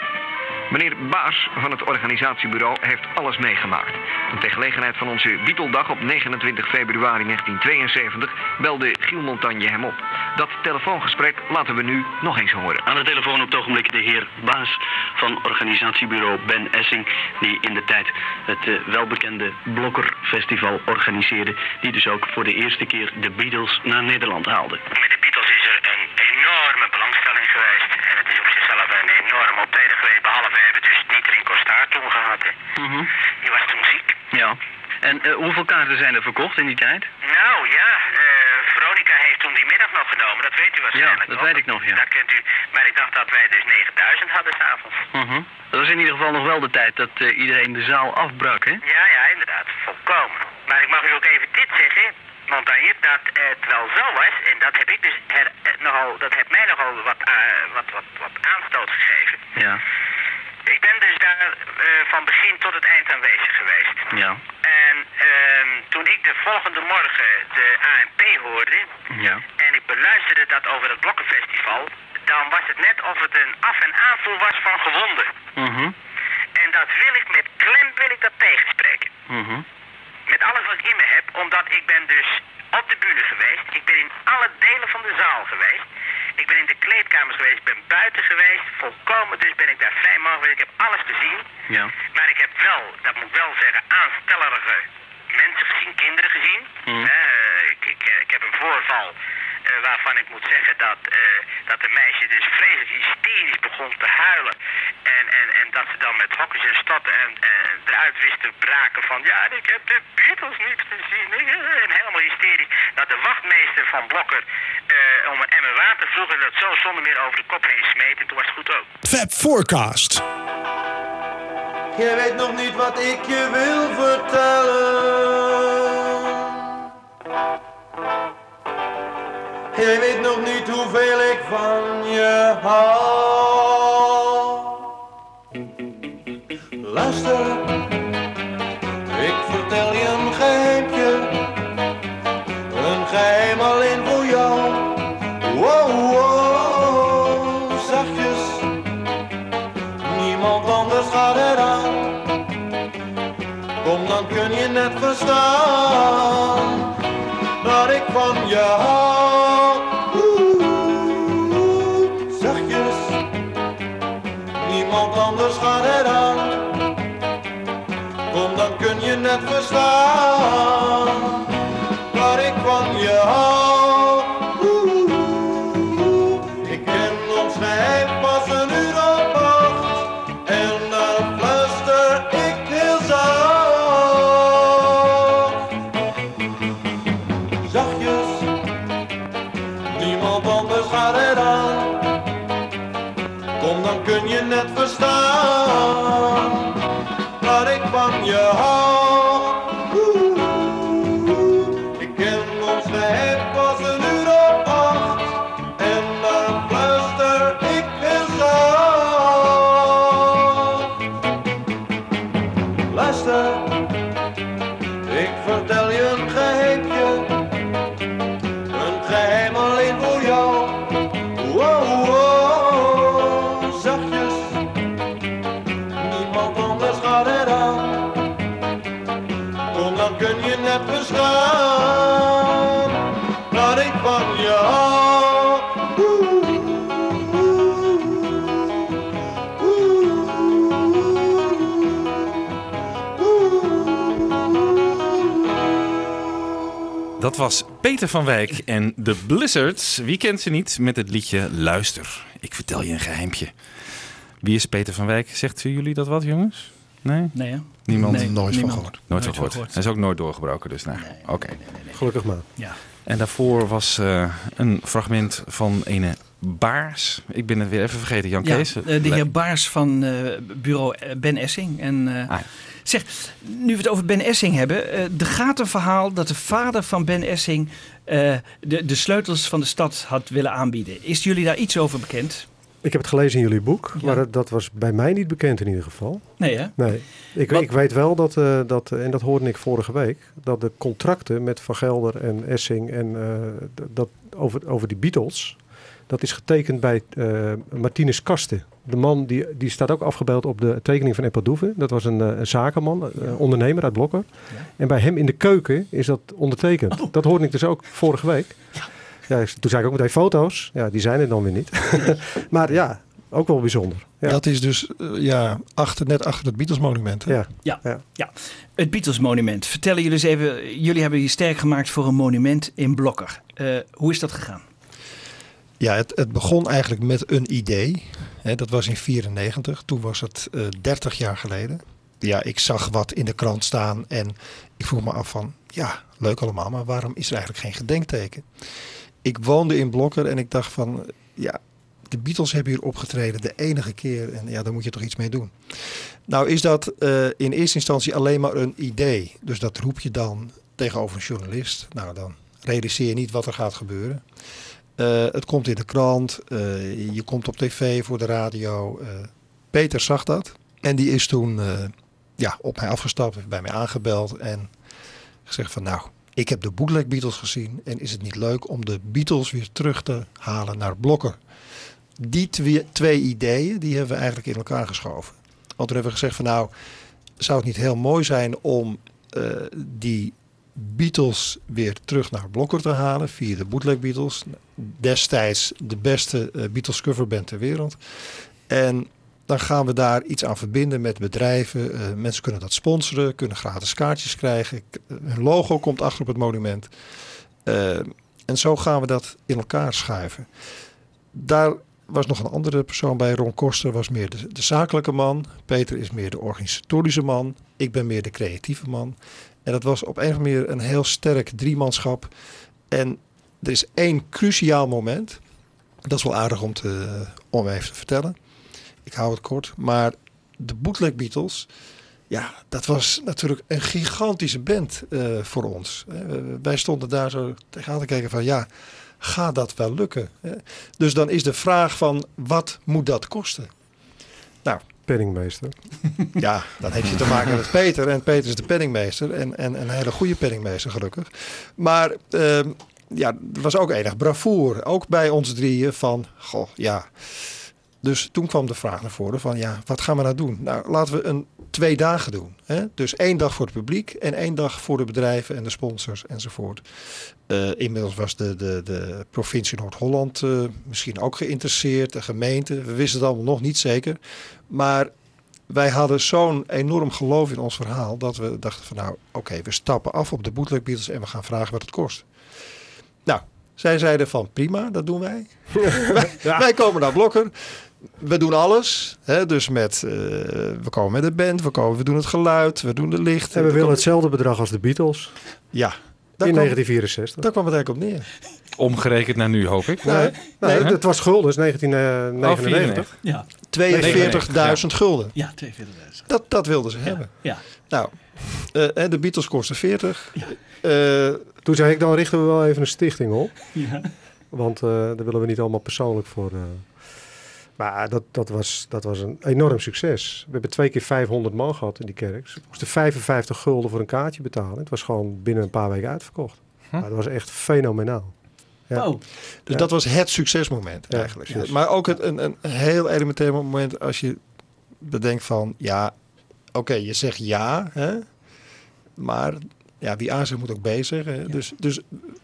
Meneer Baas van het organisatiebureau heeft alles meegemaakt. En ter gelegenheid van onze Beatledag op 29 februari 1972 belde Giel Montagne hem op. Dat telefoongesprek laten we nu nog eens horen. Aan de telefoon op het ogenblik de heer Baas van organisatiebureau Ben Essing, die in de tijd het eh, welbekende Blokker Festival organiseerde, die dus ook voor de eerste keer de Beatles naar Nederland haalde. Met de Beatles is er een enorme belangstelling geweest. En het is op zichzelf een enorm optreden geweest. Behalve we hebben dus niet Toen gehad. Hè. Die was toen ziek. Ja. En eh, hoeveel kaarten zijn er verkocht in die tijd? Nou ja, eh, Veronica heeft toen die middag nog genomen. Dat weet u waarschijnlijk Ja, dat nog. weet ik nog, ja. Dat kent u. Maar ik dacht dat wij dus 9000 hadden s'avonds. Mhm. Dat was in ieder geval nog wel de tijd dat eh, iedereen de zaal afbrak, hè? Ja, ja, inderdaad. Volkomen. Maar ik mag u ook even dit zeggen. Montagne, dat het wel zo was, en dat heb ik dus her, nogal, dat heeft mij nogal wat, wat, wat, wat aanstoot gegeven. Ja. Ik ben dus daar eh, van begin tot het eind aanwezig geweest. Ja. En ehm, toen ik de volgende morgen de ANP hoorde Ja. en ik beluisterde dat over het Blokkenfestival, dan was het net of het een af- en aanvoer was van gewonden. Mhm. En dat wil ik met klem wil ik dat tegenspreken. Mhm. Met alles wat ik in me heb, omdat ik ben dus op de bühne geweest. Ik ben in alle delen van de zaal geweest. Ik ben in de kleedkamers geweest, ik ben buiten geweest. Volkomen, dus ben ik daar vrij mogelijk. Ik heb alles gezien. Ja. Maar ik heb wel, dat moet ik wel zeggen, aanstellerige mensen gezien, kinderen gezien. Mhm. Eh, ik, ik, ik heb een voorval eh, waarvan ik moet zeggen dat, eh, dat een meisje dus vreselijk hysterisch begon te huilen. En, en, en dat ze dan met hokjes en stotten en, en eruit wist te braken van ja, ik heb de Beatles niet gezien. En helemaal hysterisch. Dat de wachtmeester van Blokker eh, om een emmer water vroeg en dat zo zonder meer over de kop heen smeet. En toen was het goed ook. Fab Forecast. Je weet nog niet wat ik je wil vertellen. Je weet nog niet hoeveel ik van je hou. Luister, ik vertel je een geheimje. Een geheim alleen voor jou. Wow, wow, zachtjes. Niemand anders gaat eraan. Kom, dan kun je net verstaan dat ik van je hou. Dan Dat was Peter van Wijk en de Blizzards. Wie kent ze niet met het liedje Luister. Ik vertel je een geheimpje. Wie is Peter van Wijk? Zegt jullie dat wat, jongens? Nee? Nee, hè? Niemand? Nee, Nooit van niemand. gehoord. Nooit, Nooit van van gehoord. gehoord. Hij is ook nooit doorgebroken, dus nou, oké. Gelukkig maar. Ja. En daarvoor was eh, een fragment van ene Baars. Ik ben het weer even vergeten, Jan Ja, Kees. eh, de heer Baars van eh, bureau Ben Essing. En, eh, Ah, Zeg, nu we het over Ben Essing hebben. eh er gaat een verhaal dat de vader van Ben Essing eh, de, de sleutels van de stad had willen aanbieden. Is jullie daar iets over bekend? Ik heb het gelezen in jullie boek, maar dat, dat was bij mij niet bekend in ieder geval. Nee, hè? Nee. Ik, Wat- ik weet wel dat, eh, dat, en dat hoorde ik vorige week, dat de contracten met Van Gelder en Essing en dat over, over die Beatles, dat is getekend bij eh Martinus Kasten. De man die, die staat ook afgebeeld op de tekening van Epadouve. Dat was een, eh, een zakenman, een ondernemer uit Blokker. En bij hem in de keuken is dat ondertekend. Oh. Dat hoorde ik dus ook vorige week. Ja, toen zei ik ook meteen foto's. Ja, die zijn er dan weer niet. [laughs] maar ja, ook wel bijzonder. Ja. Dat is dus eh, ja, achter, net achter het Beatles monument. hè? Ja. Ja, ja. het Beatles monument. Vertellen jullie eens even, jullie hebben je sterk gemaakt voor een monument in Blokker. Eh, hoe is dat gegaan? Ja, het, het begon eigenlijk met een idee. Dat was in 94. Toen was het eh 30 jaar geleden. Ja, ik zag wat in de krant staan en ik vroeg me af van... Ja, leuk allemaal, maar waarom is er eigenlijk geen gedenkteken? Ik woonde in Blokker en ik dacht van... Ja, de Beatles hebben hier opgetreden de enige keer. En ja, daar moet je toch iets mee doen. Nou is dat eh, in eerste instantie alleen maar een idee. Dus dat roep je dan tegenover een journalist. Nou, dan realiseer je niet wat er gaat gebeuren. Eh, het komt in de krant, eh, je komt op tv, voor de radio. Eh, Peter zag dat en die is toen ja, op mij afgestapt, heeft bij mij aangebeld en gezegd van nou, ik heb de bootleg Beatles gezien en is het niet leuk om de Beatles weer terug te halen naar Blokker. Die twee, twee ideeën, die hebben we eigenlijk in elkaar geschoven. Want toen hebben we gezegd van nou, zou het niet heel mooi zijn om die Beatles weer terug naar Blokker te halen via de bootleg Beatles. Destijds de beste eh, Beatles coverband ter wereld. En dan gaan we daar iets aan verbinden met bedrijven. Eh, mensen kunnen dat sponsoren, kunnen gratis kaartjes krijgen. Eh, Hun logo komt achter op het monument. En zo gaan we dat in elkaar schuiven. Daar was nog een andere persoon bij. Ron Koster was meer de, de zakelijke man. Peter is meer de organisatorische man. Ik ben meer de creatieve man. En dat was op een of andere manier een heel sterk driemanschap. En er is één cruciaal moment. Dat is wel aardig om, te, om even te vertellen. Ik hou het kort. Maar de Bootleg Beatles, ja, dat was natuurlijk een gigantische band eh, voor ons. Wij stonden daar zo tegenaan te kijken van ja, gaat dat wel lukken? Dus dan is de vraag van wat moet dat kosten? Penningmeester. [laughs] Ja, dan heeft je te maken met Peter. En Peter is de penningmeester. En, en een hele goede penningmeester, gelukkig. Maar ehm, ja, er was ook enig bravoer. Ook bij ons drieën van, goh, ja. Dus toen kwam de vraag naar voren van, ja, wat gaan we nou doen? Nou, laten we een twee dagen doen. Hè? Dus één dag voor het publiek en één dag voor de bedrijven en de sponsors enzovoort. Eh, inmiddels was de, de, de provincie Noord-Holland eh, misschien ook geïnteresseerd, de gemeente. We wisten het allemaal nog niet zeker. Maar wij hadden zo'n enorm geloof in ons verhaal dat we dachten van nou oké, we stappen af op de bootleg Beatles en we gaan vragen wat het kost. Nou, zij zeiden van prima, dat doen wij. [laughs] wij, wij komen naar Blokker. We doen alles. Hè? Dus met, eh, we komen met de band, we, komen, we doen het geluid, we doen de licht. En we willen hetzelfde bedrag als de Beatles. Ja. In 1964. Daar kwam het eigenlijk op neer. Omgerekend naar nu, hoop ik. Nee, nee, het was gulden, dus 1999. Ja. 42.000 gulden. Ja, 42.000. Dat, dat wilden ze hebben. Ja. Nou, eh, hè, de Beatles kosten 40. Eh, Toen zei ik, dan richten we wel even een stichting op. Ja. Want eh, daar willen we niet allemaal persoonlijk voor. Eh. Maar dat, dat, was, dat was een enorm succes. We hebben twee keer 500 man gehad in die kerk. Ze moesten 55 gulden voor een kaartje betalen. Het was gewoon binnen een paar weken uitverkocht. Maar dat was echt fenomenaal. Ja. Wow. Dus Ja. dat was het succesmoment Ja, eigenlijk. Maar ook het, een, een heel elementair moment als je bedenkt van... Ja, oké, je zegt ja, hè? maar ja, wie A zegt moet ook B zeggen. Dus, dus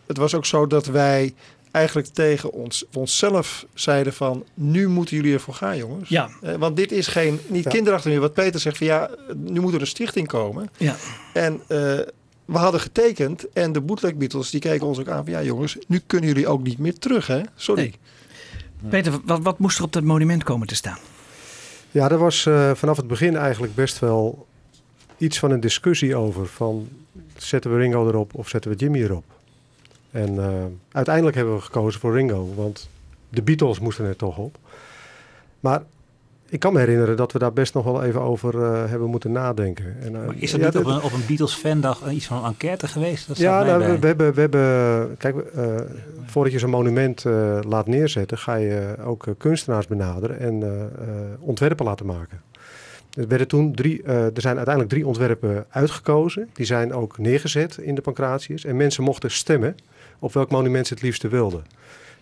het was ook zo dat wij eigenlijk tegen ons, onszelf zeiden van... nu moeten jullie ervoor gaan, jongens. Ja. Eh, Want dit is geen, niet Ja. kinderachtig meer. Wat Peter zegt van ja, nu moet er een stichting komen. Ja. En eh, we hadden getekend en de bootleg Beatles die keken ons ook aan van ja jongens, nu kunnen jullie ook niet meer terug hè. Sorry. Peter, wat, wat moest er op dat monument komen te staan? Ja, er was eh, vanaf het begin eigenlijk best wel iets van een discussie over. Van zetten we Ringo erop of zetten we Jimmy erop? En eh, uiteindelijk hebben we gekozen voor Ringo, want de Beatles moesten er toch op. Maar ik kan me herinneren dat we daar best nog wel even over eh, hebben moeten nadenken. En, eh, Maar is er ja, niet op dat- een, op een Beatles-fandag iets van een enquête geweest? Dat ja, nou, we, we hebben, we hebben, kijk, voordat je zo'n monument laat neerzetten, ga je ook kunstenaars benaderen en ontwerpen laten maken. Er, werden toen drie, er zijn uiteindelijk drie ontwerpen uitgekozen. Die zijn ook neergezet in de Pancratius. En mensen mochten stemmen op welk monument ze het liefste wilden.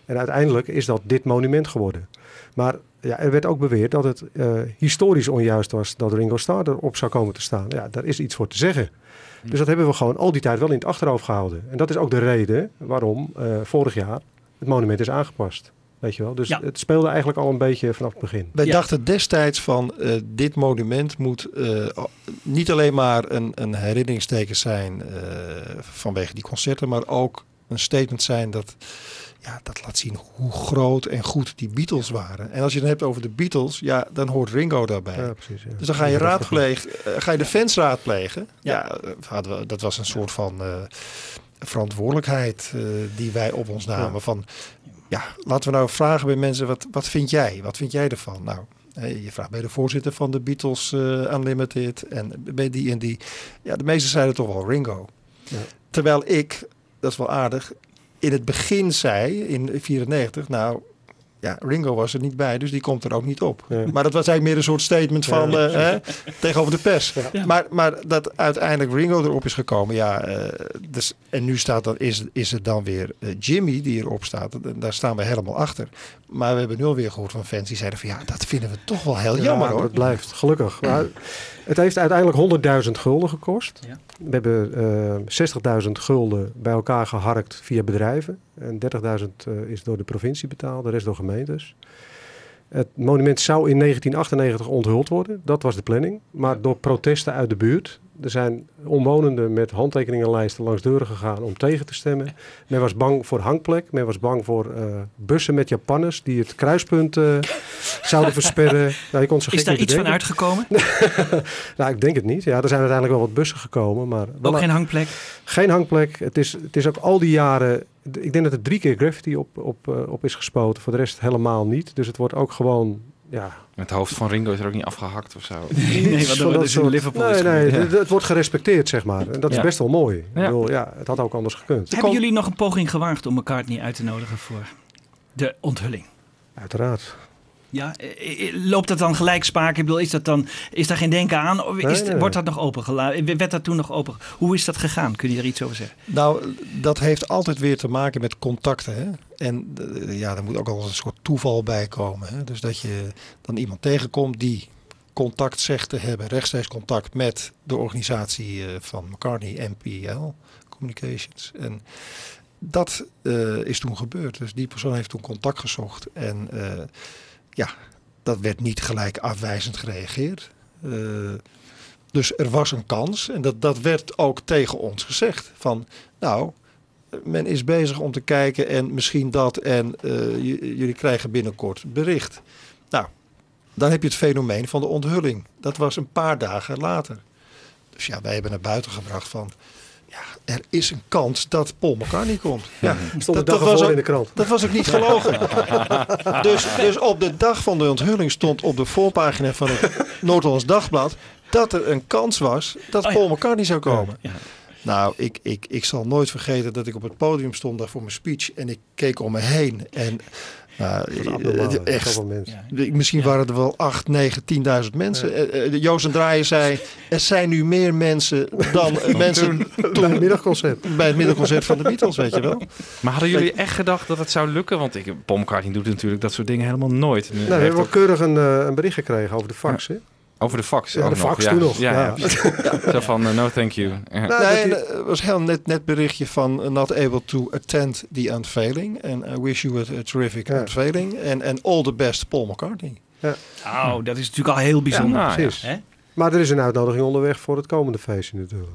En uiteindelijk is dat dit monument geworden. Maar ja, er werd ook beweerd dat het eh, historisch onjuist was dat Ringo Starr erop zou komen te staan. Ja, daar is iets voor te zeggen. Dus dat hebben we gewoon al die tijd wel in het achterhoofd gehouden. En dat is ook de reden waarom eh, vorig jaar het monument is aangepast. Weet je wel? Dus het speelde eigenlijk al een beetje vanaf het begin. Wij dachten destijds van eh, dit monument moet eh, niet alleen maar een, een herinneringsteken zijn eh, vanwege die concerten, maar ook een statement zijn dat, ja, dat laat zien hoe groot en goed die Beatles waren. En als je het hebt over de Beatles, ja, dan hoort Ringo daarbij. Ja, precies, ja. Dus dan ga je, raadpleeg, eh, ga je de fans raadplegen. Ja, eh, dat was een soort van eh, verantwoordelijkheid die wij op ons namen. Van, ja, laten we nou vragen bij mensen, wat, wat vind jij? Wat vind jij ervan? Nou, je vraagt bij de voorzitter van de Beatles eh, Unlimited en bij die en die. Ja, de meesten zeiden toch wel Ringo. Ja. Terwijl ik, dat is wel aardig, in het begin zei, in 94, nou, ja, Ringo was er niet bij, dus die komt er ook niet op. Maar dat was eigenlijk meer een soort statement van, eh, hè, tegenover de pers. Ja. Maar, maar dat uiteindelijk Ringo erop is gekomen, ja, eh, dus, en nu staat dan, is, is het dan weer eh, Jimmy die erop staat. En Daar staan we helemaal achter. Maar we hebben nu alweer gehoord van fans die zeiden van, ja, dat vinden we toch wel heel Ja, jammer hoor. Het blijft, gelukkig. Maar het heeft uiteindelijk 100.000 gulden gekost. We hebben eh 60.000 gulden bij elkaar geharkt via bedrijven. En 30.000 eh, is door de provincie betaald, de rest door gemeentes. Het monument zou in 1998 onthuld worden. Dat was de planning. Maar door protesten uit de buurt. Er zijn omwonenden met handtekeningenlijsten langs deuren gegaan om tegen te stemmen. Men was bang voor hangplek. Men was bang voor eh, bussen met Japanners die het kruispunt eh, [laughs] zouden versperren. Nou, je kon zo Is daar iets van uitgekomen? [laughs] nou, ik denk het niet. Ja, er zijn uiteindelijk wel wat bussen gekomen. Maar Ook geen hangplek? Geen hangplek. Het is, het is ook al die jaren... Ik denk dat er drie keer graffiti op, op, eh, op is gespoten. Voor de rest helemaal niet. Dus het wordt ook gewoon... Ja, Het hoofd van Ringo is er ook niet afgehakt of zo. Van dat soort- Nee, nee, het, het wordt gerespecteerd, zeg maar. En dat is Ja. best wel mooi. Ja. Ik bedoel, ja, het had ook anders gekund. Hebben jullie nog een poging gewaagd om McCartney uit te nodigen voor de onthulling? Uiteraard. Ja, eh, eh, loopt dat dan gelijkspraak? Ik bedoel, is, dat dan, is daar geen denken aan? Of is, nee, nee. Wordt dat nog opengelaten? Werd dat toen nog open? Hoe is dat gegaan? Kun je er iets over zeggen? Nou, dat heeft altijd weer te maken met contacten. Hè? En ja, er moet ook al een soort toeval bij komen. Hè? Dus dat je dan iemand tegenkomt die contact zegt te hebben, rechtstreeks contact met de organisatie eh, van McCartney, MPL Communications. En dat is toen gebeurd. Dus die persoon heeft toen contact gezocht. En ja, dat werd niet gelijk afwijzend gereageerd. Eh, dus er was een kans en dat, dat werd ook tegen ons gezegd. Van nou, men is bezig om te kijken en misschien dat en eh, jullie krijgen binnenkort bericht. Nou, dan heb je het fenomeen van de onthulling. Dat was een paar dagen later. Dus ja, wij hebben naar buiten gebracht van... Ja, er is een kans dat Paul McCartney komt. [laughs] Ja, Stond ervoor was ook, in de krant. Dat was ook niet [laughs] gelogen. [laughs] dus, dus op de dag van de onthulling stond op de voorpagina van het Noord-Hollands Dagblad... dat er een kans was dat Oh ja. Paul McCartney zou komen. Nou, ik, ik, ik zal nooit vergeten dat ik op het podium stond daar voor mijn speech. En ik keek om me heen. En nou, abnormaal, eh, echt, zoveel mensen. misschien waren er wel 8, 9, 10.000 mensen. Eh, eh, Joost en Draaien zei, er zijn nu meer mensen dan [laughs] mensen Bij het middagconcert. bij het middagconcert van de Beatles, weet je wel. Maar hadden jullie echt gedacht dat het zou lukken? Want ik, Paul McCartney doet natuurlijk dat soort dingen helemaal nooit. Nu Nou, we hebben wel keurig een, een bericht gekregen over de fax. hè? Over de fax. Ja, ook de fax toen nog, Ja, ja. ja. Zo van, eh, no thank you. Ja. Nou, nee, eh, was heel net, net berichtje van uh, not able to attend the unveiling. And I wish you a, a terrific unveiling. And, and all the best Paul McCartney. Ja. Nou, dat is natuurlijk al heel bijzonder. Ja, precies. Hè? Maar er is een uitnodiging onderweg voor het komende feestje natuurlijk.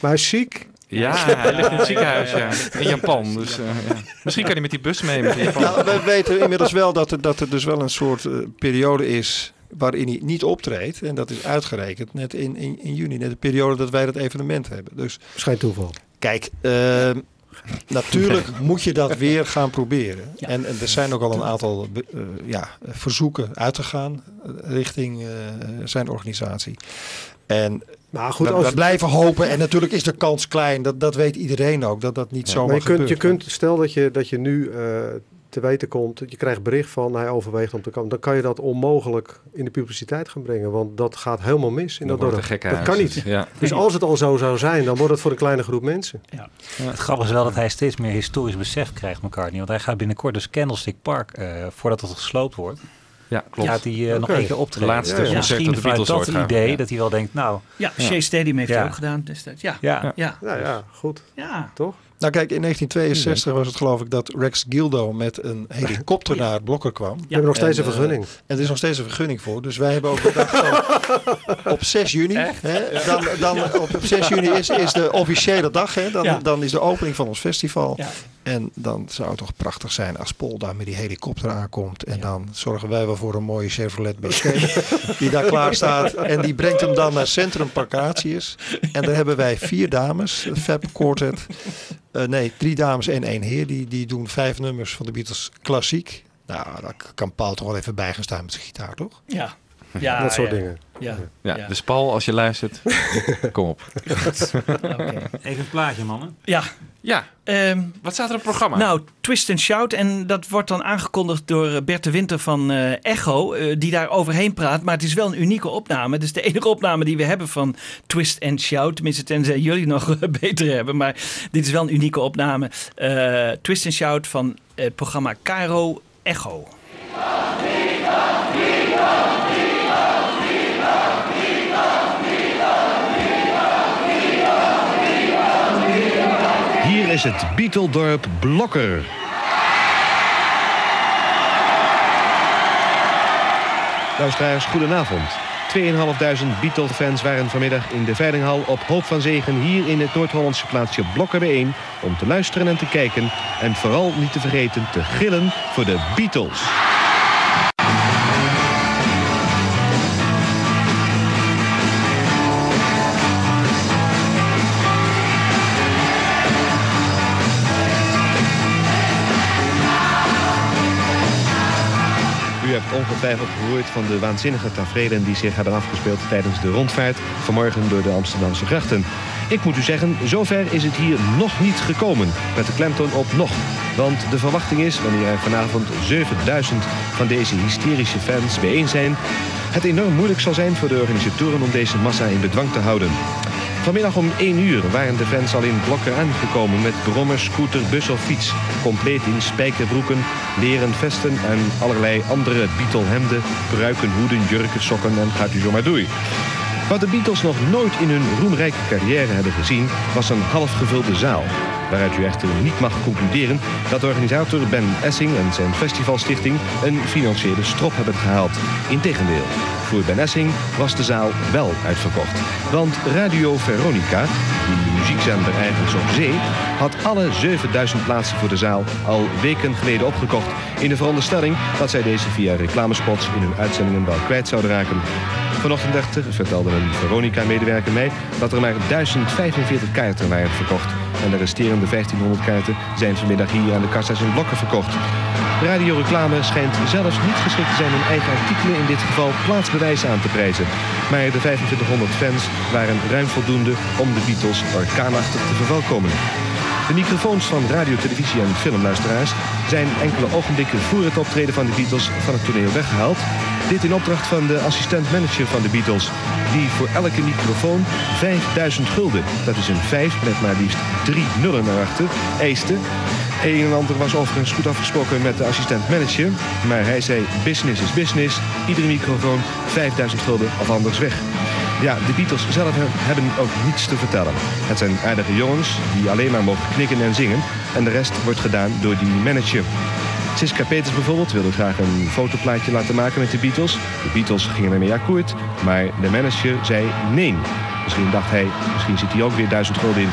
Maar hij is ziek. Ja, hij ligt in het ziekenhuis ja. in Japan. Dus, eh, ja. Misschien kan hij met die bus mee. Met Japan. Nou, we weten inmiddels wel dat er, dat er dus wel een soort eh, periode is waarin hij niet optreedt. En dat is uitgerekend net in, in, in juni. Net de periode dat wij dat evenement hebben. Dus Schijn toeval. Kijk, eh, natuurlijk [laughs] moet je dat weer gaan proberen. En, en er zijn ook al een aantal eh, ja, verzoeken uitgegaan eh, richting eh, zijn organisatie. En Maar goed, we, als we het- blijven hopen. En natuurlijk is de kans klein. Dat, dat weet iedereen ook. Dat dat niet zomaar maar je kunt, gebeurt. je kunt, stel dat je, dat je nu eh, te weten komt, je krijgt bericht van hij overweegt om te komen, dan kan je dat onmogelijk in de publiciteit gaan brengen. Want dat gaat helemaal mis in Dan dat dorp. het Dat kan niet. Ja. Dus als het al zo zou zijn, dan wordt het voor een kleine groep mensen. Het grappige is wel dat hij steeds meer historisch besef krijgt, McCartney. Want hij gaat binnenkort dus Candlestick Park, eh, voordat het gesloopt wordt. Ja, klopt. Gaat hij eh, nog één keer optreden. Laatste concert misschien dat de vanuit Beatles dat idee Ja. dat hij wel denkt, nou... Ja, Shea Stadium heeft Ja. hij ook gedaan destijds. Ja, ja. Ja. ja. Nou ja, goed. Ja. Toch? Nou kijk, in 1962 was het geloof ik dat Rex Gildo met een helikopter naar Blokker kwam. We hebben nog steeds En, een eh, vergunning. en er is nog steeds een vergunning voor. Dus wij hebben ook bedacht van [laughs] op 6 juni. Hè, dan, dan op 6 juni is, is de officiële dag. Hè, dan, Ja. dan is de opening van ons festival. En dan zou het toch prachtig zijn als Paul daar met die helikopter aankomt. En dan zorgen wij wel voor een mooie Chevrolet Escape [laughs] die daar klaar staat. En die brengt hem dan naar Centrum Parkatius. En daar hebben wij vier dames, Fab Quartet. Eh, nee, drie dames en één heer. Die, die doen vijf nummers van de Beatles klassiek. Nou, daar kan Paul toch wel even bij gaan staan met zijn gitaar, toch? Ja. Ja, dat soort ja. dingen. Ja. Ja, Ja. dus Paul, als je luistert, [laughs] kom op. Even een plaatje, mannen. Ja. Ja, Ehm, wat staat er op het programma? Nou, Twist and Shout. En dat wordt dan aangekondigd door eh, Bert de Winter van eh, Echo. eh, die daar overheen praat. Maar het is wel een unieke opname. Het is de enige opname die we hebben van Twist and Shout. Tenminste, tenzij jullie nog [laughs] beter hebben. Maar dit is wel een unieke opname. Eh, Twist and Shout van het programma Caro Echo. Is het Beateldorp Blokker. Luisteraars, goedenavond. 2.500 Beatle-fans waren vanmiddag in de Veilinghal op Hoop van Zegen hier in het Noord-Hollandse plaatsje Blokker bijeen om te luisteren en te kijken en vooral niet te vergeten te gillen voor de Beatles. Ongetwijfeld gehoord van de waanzinnige tafereelen die zich hebben afgespeeld tijdens de rondvaart vanmorgen door de Amsterdamse grachten. Ik moet u zeggen, zover is het hier nog niet gekomen, met de klemtoon op nog. Want de verwachting is, wanneer er vanavond 7000 van deze hysterische fans bijeen zijn, het enorm moeilijk zal zijn voor de organisatoren om deze massa in bedwang te houden. Vanmiddag om 1 uur waren de fans al in blokken aangekomen met brommer, scooter, bus of fiets. Compleet in spijkerbroeken, leren vesten en allerlei andere Beatle-hemden, pruiken, hoeden, jurken, sokken en gaat u zo maar door. Wat de Beatles nog nooit in hun roemrijke carrière hebben gezien, was een half gevulde zaal. Waaruit u echter niet mag concluderen dat organisator Ben Essing en zijn festivalstichting een financiële strop hebben gehaald. Integendeel, voor Ben Essing was de zaal wel uitverkocht. Want Radio Veronica, die muziekzender ergens op zee, had alle 7000 plaatsen voor de zaal al weken geleden opgekocht. In de veronderstelling dat zij deze via reclamespots in hun uitzendingen wel kwijt zouden raken. Vanochtend echter vertelde een Veronica-medewerker mij dat er maar 1045 kaarten waren verkocht. En de resterende 1500 kaarten zijn vanmiddag hier aan de kassa's in blokken verkocht. Radioreclame schijnt zelfs niet geschikt te zijn om eigen artikelen in dit geval plaatsbewijs aan te prijzen. Maar de 2500 fans waren ruim voldoende om de Beatles orkaanachtig te verwelkomen. De microfoons van radio, televisie en filmluisteraars zijn enkele ogenblikken voor het optreden van de Beatles van het toneel weggehaald. Dit in opdracht van de assistent-manager van de Beatles, die voor elke microfoon 5000 gulden, dat is een 5 met maar liefst drie nullen naar achter, eiste. Een en ander was overigens goed afgesproken met de assistent-manager, maar hij zei business is business, iedere microfoon 5000 gulden of anders weg. Ja, de Beatles zelf hebben ook niets te vertellen. Het zijn aardige jongens die alleen maar mogen knikken en zingen. En de rest wordt gedaan door die manager. Siska Peters bijvoorbeeld wilde graag een fotoplaatje laten maken met de Beatles. De Beatles gingen ermee akkoord, maar de manager zei nee. Misschien dacht hij, misschien zit hij ook weer duizend gulden in.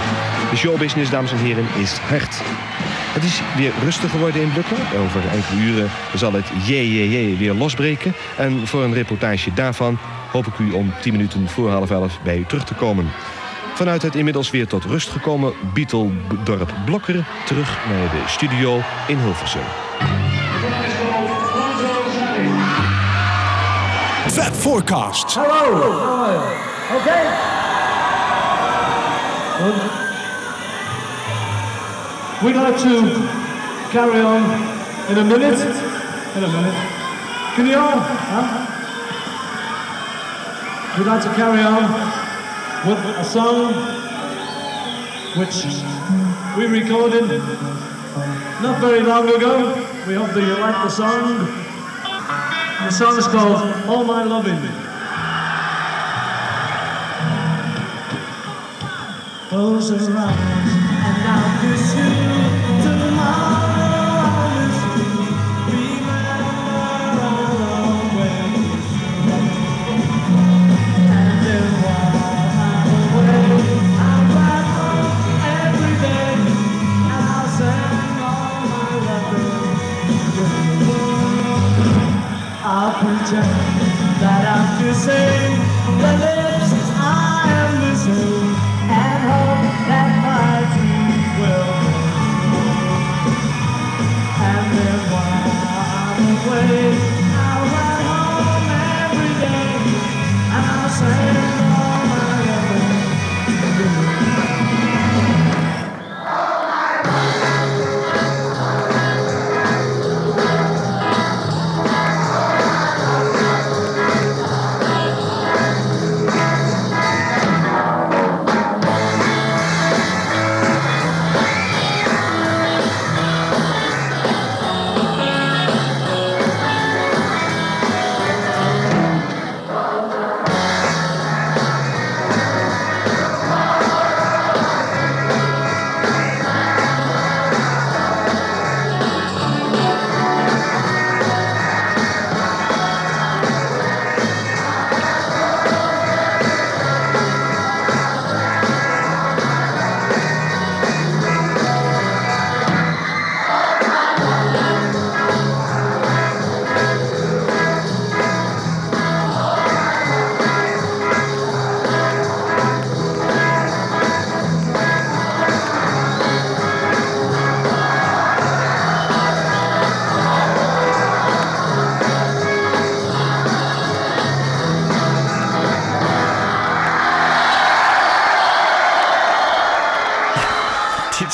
De showbusiness, dames en heren, is hard. Het is weer rustig geworden in Blukken. Over enkele uren zal het JJJ weer losbreken. En voor een reportage daarvan hoop ik u om 10 minuten voor half elf bij u terug te komen. Vanuit het inmiddels weer tot rust gekomen Beatle-dorp Blokker terug naar de studio in Hilversum. Fab Forecast. Hello. Okay. We'd like to carry on in a minute. In a minute. Can you all? Huh? We'd like to carry on with a song which we recorded not very long ago. We hope that you like the song. The song is called All My Loving. Close your eyes and I'll kiss you that I'm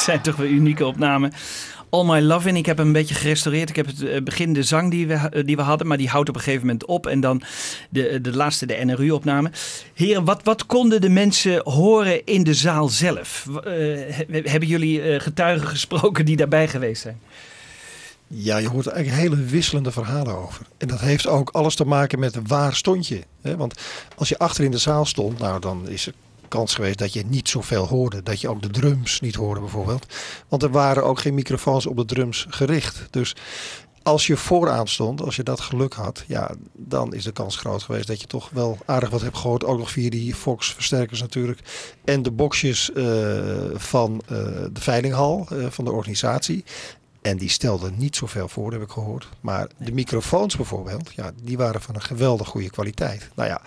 [laughs] zijn toch wel unieke opnamen. All My Love In. Ik heb hem een beetje gerestaureerd. Ik heb het eh, begin de zang die we, eh, die we hadden, maar die houdt op een gegeven moment op. En dan de, de laatste, de NRU-opname. Heren, wat, wat konden de mensen horen in de zaal zelf? Eh, hebben jullie eh, getuigen gesproken die daarbij geweest zijn? Ja, je hoort eigenlijk hele wisselende verhalen over. En dat heeft ook alles te maken met waar stond je. Want als je achter in de zaal stond, nou dan is er kans geweest dat je niet zoveel hoorde. Dat je ook de drums niet hoorde bijvoorbeeld. Want er waren ook geen microfoons op de drums gericht. Dus als je vooraan stond, als je dat geluk had, ja, dan is de kans groot geweest dat je toch wel aardig wat hebt gehoord. Ook nog via die Fox versterkers natuurlijk. En de boxjes eh, van eh, de veilinghal, eh, van de organisatie. En die stelden niet zoveel voor, heb ik gehoord. Maar de microfoons bijvoorbeeld, ja, die waren van een geweldig goede kwaliteit. Nou ja,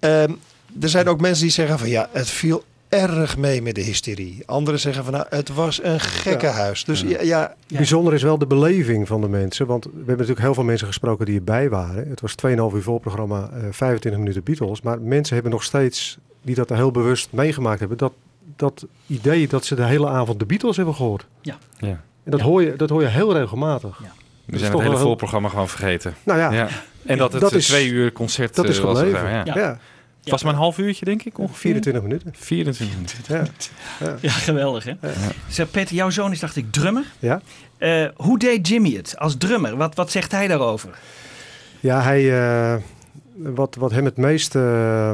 ehm, er zijn ook mensen die zeggen van ja, het viel erg mee met de hysterie. Anderen zeggen van nou, het was een gekkenhuis. Dus ja, ja, Bijzonder is wel de beleving van de mensen. Want we hebben natuurlijk heel veel mensen gesproken die erbij waren. Het was 2,5 uur voorprogramma, eh 25 minuten Beatles. Maar mensen hebben nog steeds, die dat heel bewust meegemaakt hebben, dat, dat idee dat ze de hele avond de Beatles hebben gehoord. Ja. Ja. En dat, hoor, je, dat hoor je heel regelmatig. We Dat is zijn het hele heel- voorprogramma gewoon vergeten. Nou ja. En dat het Dat een is- twee uur concert dat is eh, was. gebleven. Ja. Het was maar een half uurtje, denk ik, ongeveer. 24 minuten. 24 minuten. Ja. Geweldig hè? Zeg, Peter, jouw zoon is dacht ik drummer. Ja. Eh, hoe deed Jimmy het als drummer? Wat, wat zegt hij daarover? Ja, hij, eh, wat, wat hem het meest eh,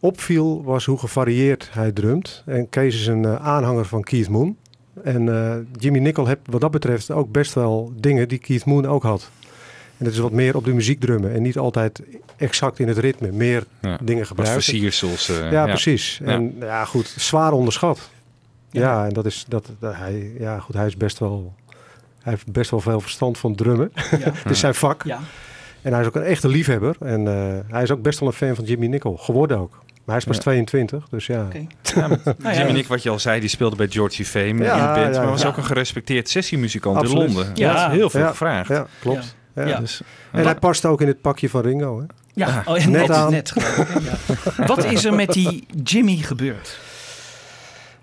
opviel was hoe gevarieerd hij drumt. En Kees is een eh, aanhanger van Keith Moon. En eh, Jimmy Nicol heeft wat dat betreft ook best wel dingen die Keith Moon ook had. En dat is wat meer op de muziek drummen en niet altijd exact in het ritme. Meer Ja, dingen gebruiken. versiersels, eh, ja, ja. precies. Ja. En ja, goed, zwaar onderschat. Ja, Ja. en dat is, dat, dat hij, ja, goed, hij is best wel, hij heeft best wel veel verstand van drummen. [laughs] het is zijn vak. Ja. En hij is ook een echte liefhebber. En eh, hij is ook best wel een fan van Jimmy Nicol. Geworden ook. Maar hij is pas Ja. 22, dus ja. [laughs] Nou. Jimmy Nick, wat je al zei, die speelde bij Georgie Fame in Ja, de band. ja, maar was ja. ook een gerespecteerd sessiemuzikant Absoluut. in Londen. Ja. Ja, heel veel Ja. gevraagd. Ja, klopt. Ja. Ja. Dus, En hij past ook in het pakje van Ringo. Hè? Ja, Ah, oh, net net, aan. net ja. Wat is er met die Jimmy gebeurd?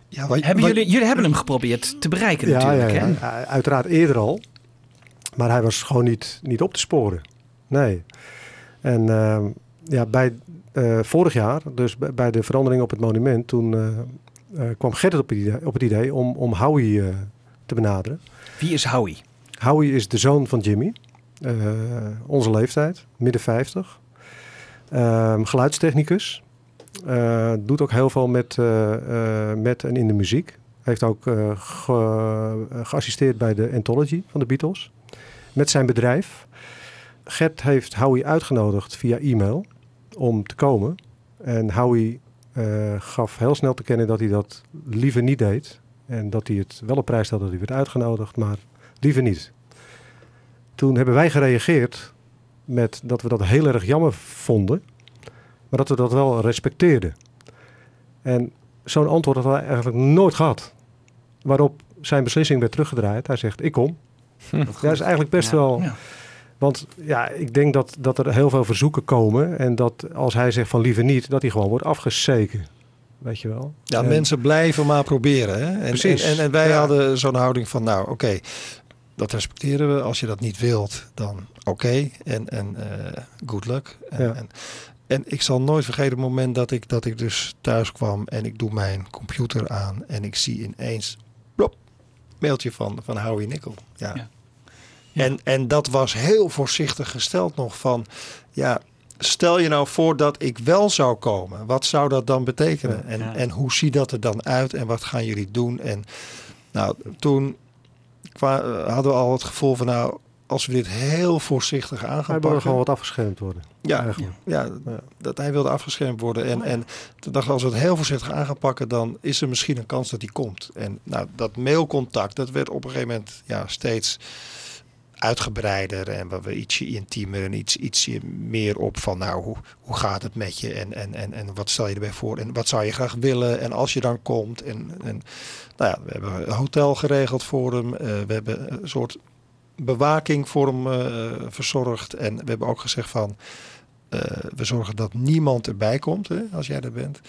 ja, wat- Hebben wat- jullie, jullie hebben hem geprobeerd te bereiken Ja, natuurlijk. ja, Hè? ja. Uiteraard eerder al. Maar hij was gewoon niet, niet op te sporen. Nee. En ehm, ja, bij eh, vorig jaar, dus bij, bij de verandering op het monument, toen eh, eh, kwam Gerrit op het idee, op het idee om, om Howie eh, te benaderen. Wie is Howie? Howie is de zoon van Jimmy. Eh, onze leeftijd, midden 50. Ehm, geluidstechnicus. Eh, doet ook heel veel met, eh, met en in de muziek. Heeft ook ge- geassisteerd bij de Anthology van de Beatles. Met zijn bedrijf. Gert heeft Howie uitgenodigd via e-mail om te komen. En Howie gaf heel snel te kennen dat hij dat liever niet deed. En dat hij het wel op prijs stelde dat hij werd uitgenodigd, maar liever niet. Toen hebben wij gereageerd met dat we dat heel erg jammer vonden, maar dat we dat wel respecteerden. En zo'n antwoord had hij eigenlijk nooit gehad. Waarop zijn beslissing werd teruggedraaid. Hij zegt, ik kom. Dat is eigenlijk best Ja. wel... Ja. Want ja, ik denk dat, dat er heel veel verzoeken komen. En dat als hij zegt van liever niet, dat hij gewoon wordt afgezeken. Weet je wel? Ja, En- mensen blijven maar proberen. Hè? En, Precies. En, en, en wij Ja. hadden zo'n houding van, nou oké, dat respecteren we. Als je dat niet wilt, dan oké. En, en eh, good luck. En, Ja. en, en ik zal nooit vergeten het moment dat ik, dat ik dus thuis kwam en ik doe mijn computer aan en ik zie ineens, plop, mailtje van, van Howie Nickel. Ja. Ja. En, en dat was heel voorzichtig gesteld nog van, ja, stel je nou voor dat ik wel zou komen. Wat zou dat dan betekenen? En, Ja. en hoe ziet dat er dan uit? En wat gaan jullie doen? En nou, toen hadden we al het gevoel van, nou, als we dit heel voorzichtig aan gaan Hij wilde gewoon wat afgeschermd worden. Ja, Eigenlijk. ja, dat hij wilde afgeschermd worden. En, en toen dacht ik, als we het heel voorzichtig aan gaan pakken, dan is er misschien een kans dat hij komt. En nou, dat mailcontact, dat werd op een gegeven moment ja, steeds uitgebreider en waar we ietsje intiemer en iets, ietsje meer op van nou, hoe, hoe gaat het met je en, en, en, en wat stel je erbij voor en wat zou je graag willen en als je dan komt. En, en nou ja, we hebben een hotel geregeld voor hem, eh, we hebben een soort bewaking voor hem eh, verzorgd en we hebben ook gezegd van eh, we zorgen dat niemand erbij komt hè, als jij er bent.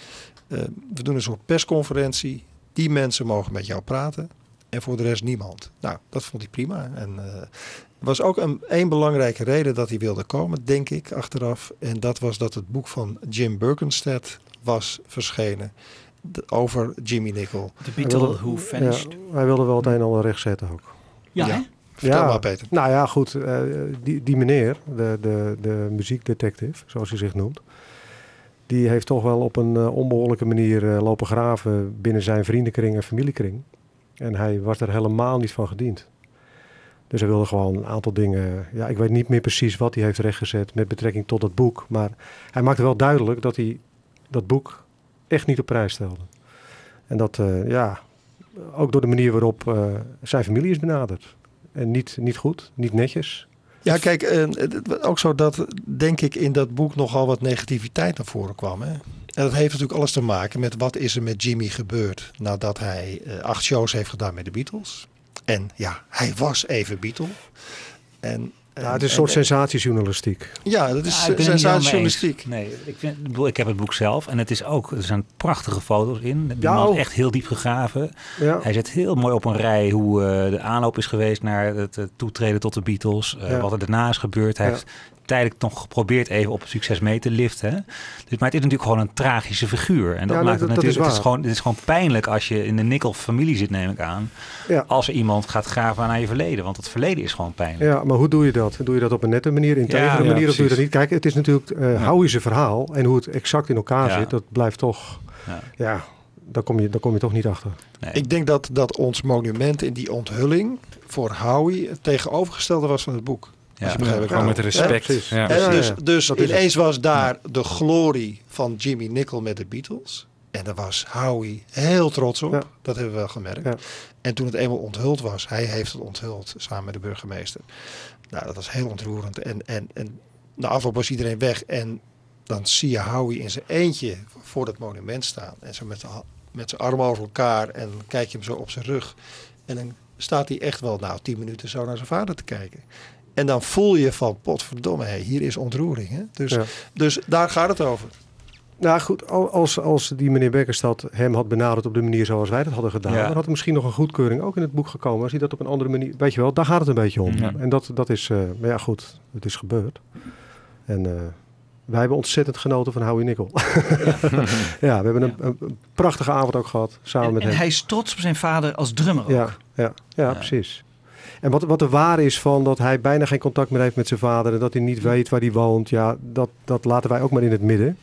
We doen een soort persconferentie Die mensen mogen met jou praten en voor de rest niemand. Nou, dat vond hij prima. En eh was ook een één belangrijke reden dat hij wilde komen, denk ik, achteraf. En dat was dat het boek van Jim Birkenstead was verschenen de- over Jimmy Nickel. The Beatle Who Vanished. Ja, hij wilde wel het een en ander rechtzetten ook. Ja, hè? Vertel maar, Peter. Nou ja, goed. eh, die, die meneer, de, de, de muziekdetective, zoals hij zich noemt... die heeft toch wel op een eh, onbehoorlijke manier eh, lopen graven... binnen zijn vriendenkring en familiekring. En hij was er helemaal niet van gediend. Dus hij wilde gewoon een aantal dingen... Ja, ik weet niet meer precies wat hij heeft rechtgezet met betrekking tot dat boek. Maar hij maakte wel duidelijk dat hij dat boek echt niet op prijs stelde. En dat, eh, ja, ook door de manier waarop eh, zijn familie is benaderd. En niet, niet goed, niet netjes. Ja, kijk, eh, ook zo dat, denk ik, in dat boek nogal wat negativiteit naar voren kwam. Hè? En dat heeft natuurlijk alles te maken met wat is er met Jimmy gebeurd nadat hij eh, acht shows heeft gedaan met de Beatles. En ja, hij was even Beatle. En, Ja, het is een soort sensatiejournalistiek. Ja, dat is Ja, sensatiejournalistiek. Nee, ik, vind, ik, bedoel, ik heb het boek zelf en het is ook, er zijn prachtige foto's in. Die Ja, man is oh. echt heel diep gegraven. Ja. Hij zet heel mooi op een rij hoe eh, de aanloop is geweest naar het toetreden tot de Beatles. eh, Ja. Wat er daarna is gebeurd. Hij Ja. heeft tijdelijk nog geprobeerd even op succes mee te liften. hè. Dus, maar het is natuurlijk gewoon een tragische figuur. En dat Ja, maakt dat- het dat is natuurlijk, het, is waar. gewoon, het is gewoon pijnlijk als je in de Nickel-familie zit, neem ik aan. Ja. Als er iemand gaat graven naar je verleden. Want het verleden is gewoon pijnlijk. Ja, maar hoe doe je dat? Doe je dat op een nette manier, integere manier, of doe je dat niet? Kijk, het is natuurlijk uh, Howie zijn verhaal en hoe het exact in elkaar Ja. zit, dat blijft toch, Ja. ja, daar kom je, daar kom je toch niet achter. Ik denk dat, dat ons monument in die onthulling voor Howie het tegenovergestelde was van het boek. Ja, Als je begrijpt bedoel. met respect. Ja. En Ja, dus ja. dus ineens was daar de glorie van Jimmy Nickel met de Beatles. En daar was Howie heel trots op. Dat hebben we wel gemerkt. En toen het eenmaal onthuld was, hij heeft het onthuld samen met de burgemeester. Nou, dat was heel ontroerend. En, en, en na afloop was iedereen weg. En dan zie je Howie in zijn eentje voor dat monument staan. En zo met, de met zijn armen over elkaar. En dan kijk je hem zo op zijn rug. En dan staat hij echt wel, nou, tien minuten zo naar zijn vader te kijken. En dan voel je van, potverdomme, hé, hier is ontroering. Hè? Dus, Ja. dus daar gaat het over. Nou goed, al- als, als die meneer Beckerstad hem had benaderd op de manier zoals wij dat hadden gedaan, Ja. dan had er misschien nog een goedkeuring ook in het boek gekomen. Als hij dat op een andere manier, weet je wel, daar gaat het een beetje om. Ja. En dat, dat is, eh, maar ja goed, het is gebeurd. En eh, wij hebben ontzettend genoten van Howie Nickel. [laughs] ja, we hebben een, prachtige avond ook gehad, samen met En hem. hij is trots op zijn vader als drummer ook. Ja, ja, ja, precies. En wat, wat er waar is van dat hij bijna geen contact meer heeft met zijn vader en dat hij niet weet waar hij woont, ja, dat, dat laten wij ook maar in het midden.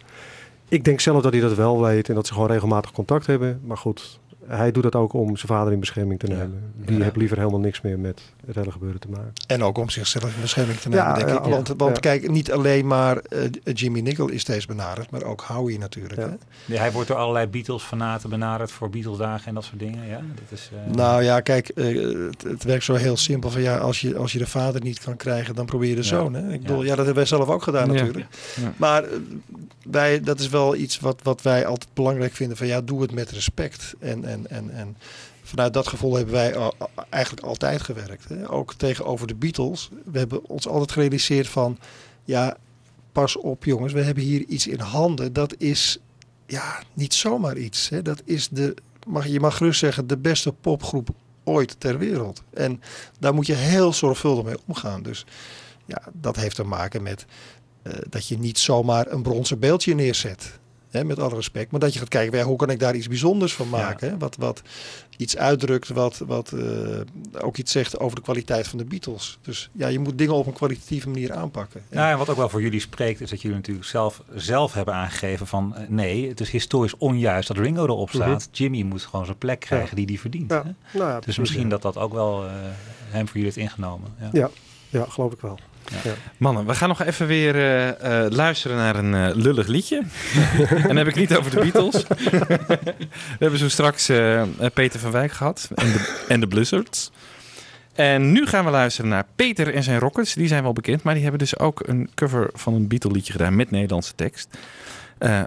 Ik denk zelf dat hij dat wel weet en dat ze gewoon regelmatig contact hebben. Maar goed, hij doet dat ook om zijn vader in bescherming te nemen. Die Ja. heeft liever helemaal niks meer met het hele gebeuren te maken. En ook om zichzelf in bescherming te nemen, Ja, denk ja, ik. ja. Want, want Ja. kijk, niet alleen maar eh, Jimmy Nickel is steeds benaderd, maar ook Howie natuurlijk. Hè? Ja, hij wordt door allerlei Beatles-fanaten benaderd voor Beatles-dagen en dat soort dingen. Ja, dat is, eh, Nou ja, kijk, eh, het, het werkt zo heel simpel van ja, als je, als je de vader niet kan krijgen, dan probeer je de Ja. zoon. Hè? Ik Ja. bedoel, ja, dat hebben wij zelf ook gedaan Ja. natuurlijk. Ja. Maar wij, dat is wel iets wat, wat wij altijd belangrijk vinden van ja, doe het met respect. En, en, en, en vanuit dat gevoel hebben wij eigenlijk altijd gewerkt. Hè? Ook tegenover de Beatles. We hebben ons altijd gerealiseerd van ja, pas op jongens, we hebben hier iets in handen. Dat is ja, niet zomaar iets. Hè? Dat is de, mag, je mag gerust zeggen, de beste popgroep ooit ter wereld. En daar moet je heel zorgvuldig mee omgaan. Dus ja, dat heeft te maken met eh, dat je niet zomaar een bronzen beeldje neerzet. Hè, met alle respect. Maar dat je gaat kijken, ja, hoe kan ik daar iets bijzonders van maken? Hè? Wat, wat iets uitdrukt, wat, wat eh, ook iets zegt over de kwaliteit van de Beatles. Dus ja, je moet dingen op een kwalitatieve manier aanpakken. Nou, en wat ook wel voor jullie spreekt, is dat jullie natuurlijk zelf, zelf hebben aangegeven van eh, nee, het is historisch onjuist dat Ringo erop staat. Mhm. Jimmy moet gewoon zijn plek krijgen Ja. die hij verdient. Ja. Nou ja, dus precies, misschien ja. dat dat ook wel eh, hem voor jullie heeft ingenomen. Ja. Ja, ja geloof ik wel. Ja. Mannen, we gaan nog even weer eh, eh, luisteren naar een eh, lullig liedje. [laughs] en dan heb ik niet over de Beatles. [laughs] we hebben zo straks Peter van Wijk gehad en de, en de Blizzards. En nu gaan we luisteren naar Peter en zijn Rockets. Die zijn wel bekend, maar die hebben dus ook een cover van een Beatle liedje gedaan met Nederlandse tekst.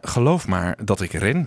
Geloof maar dat ik ren.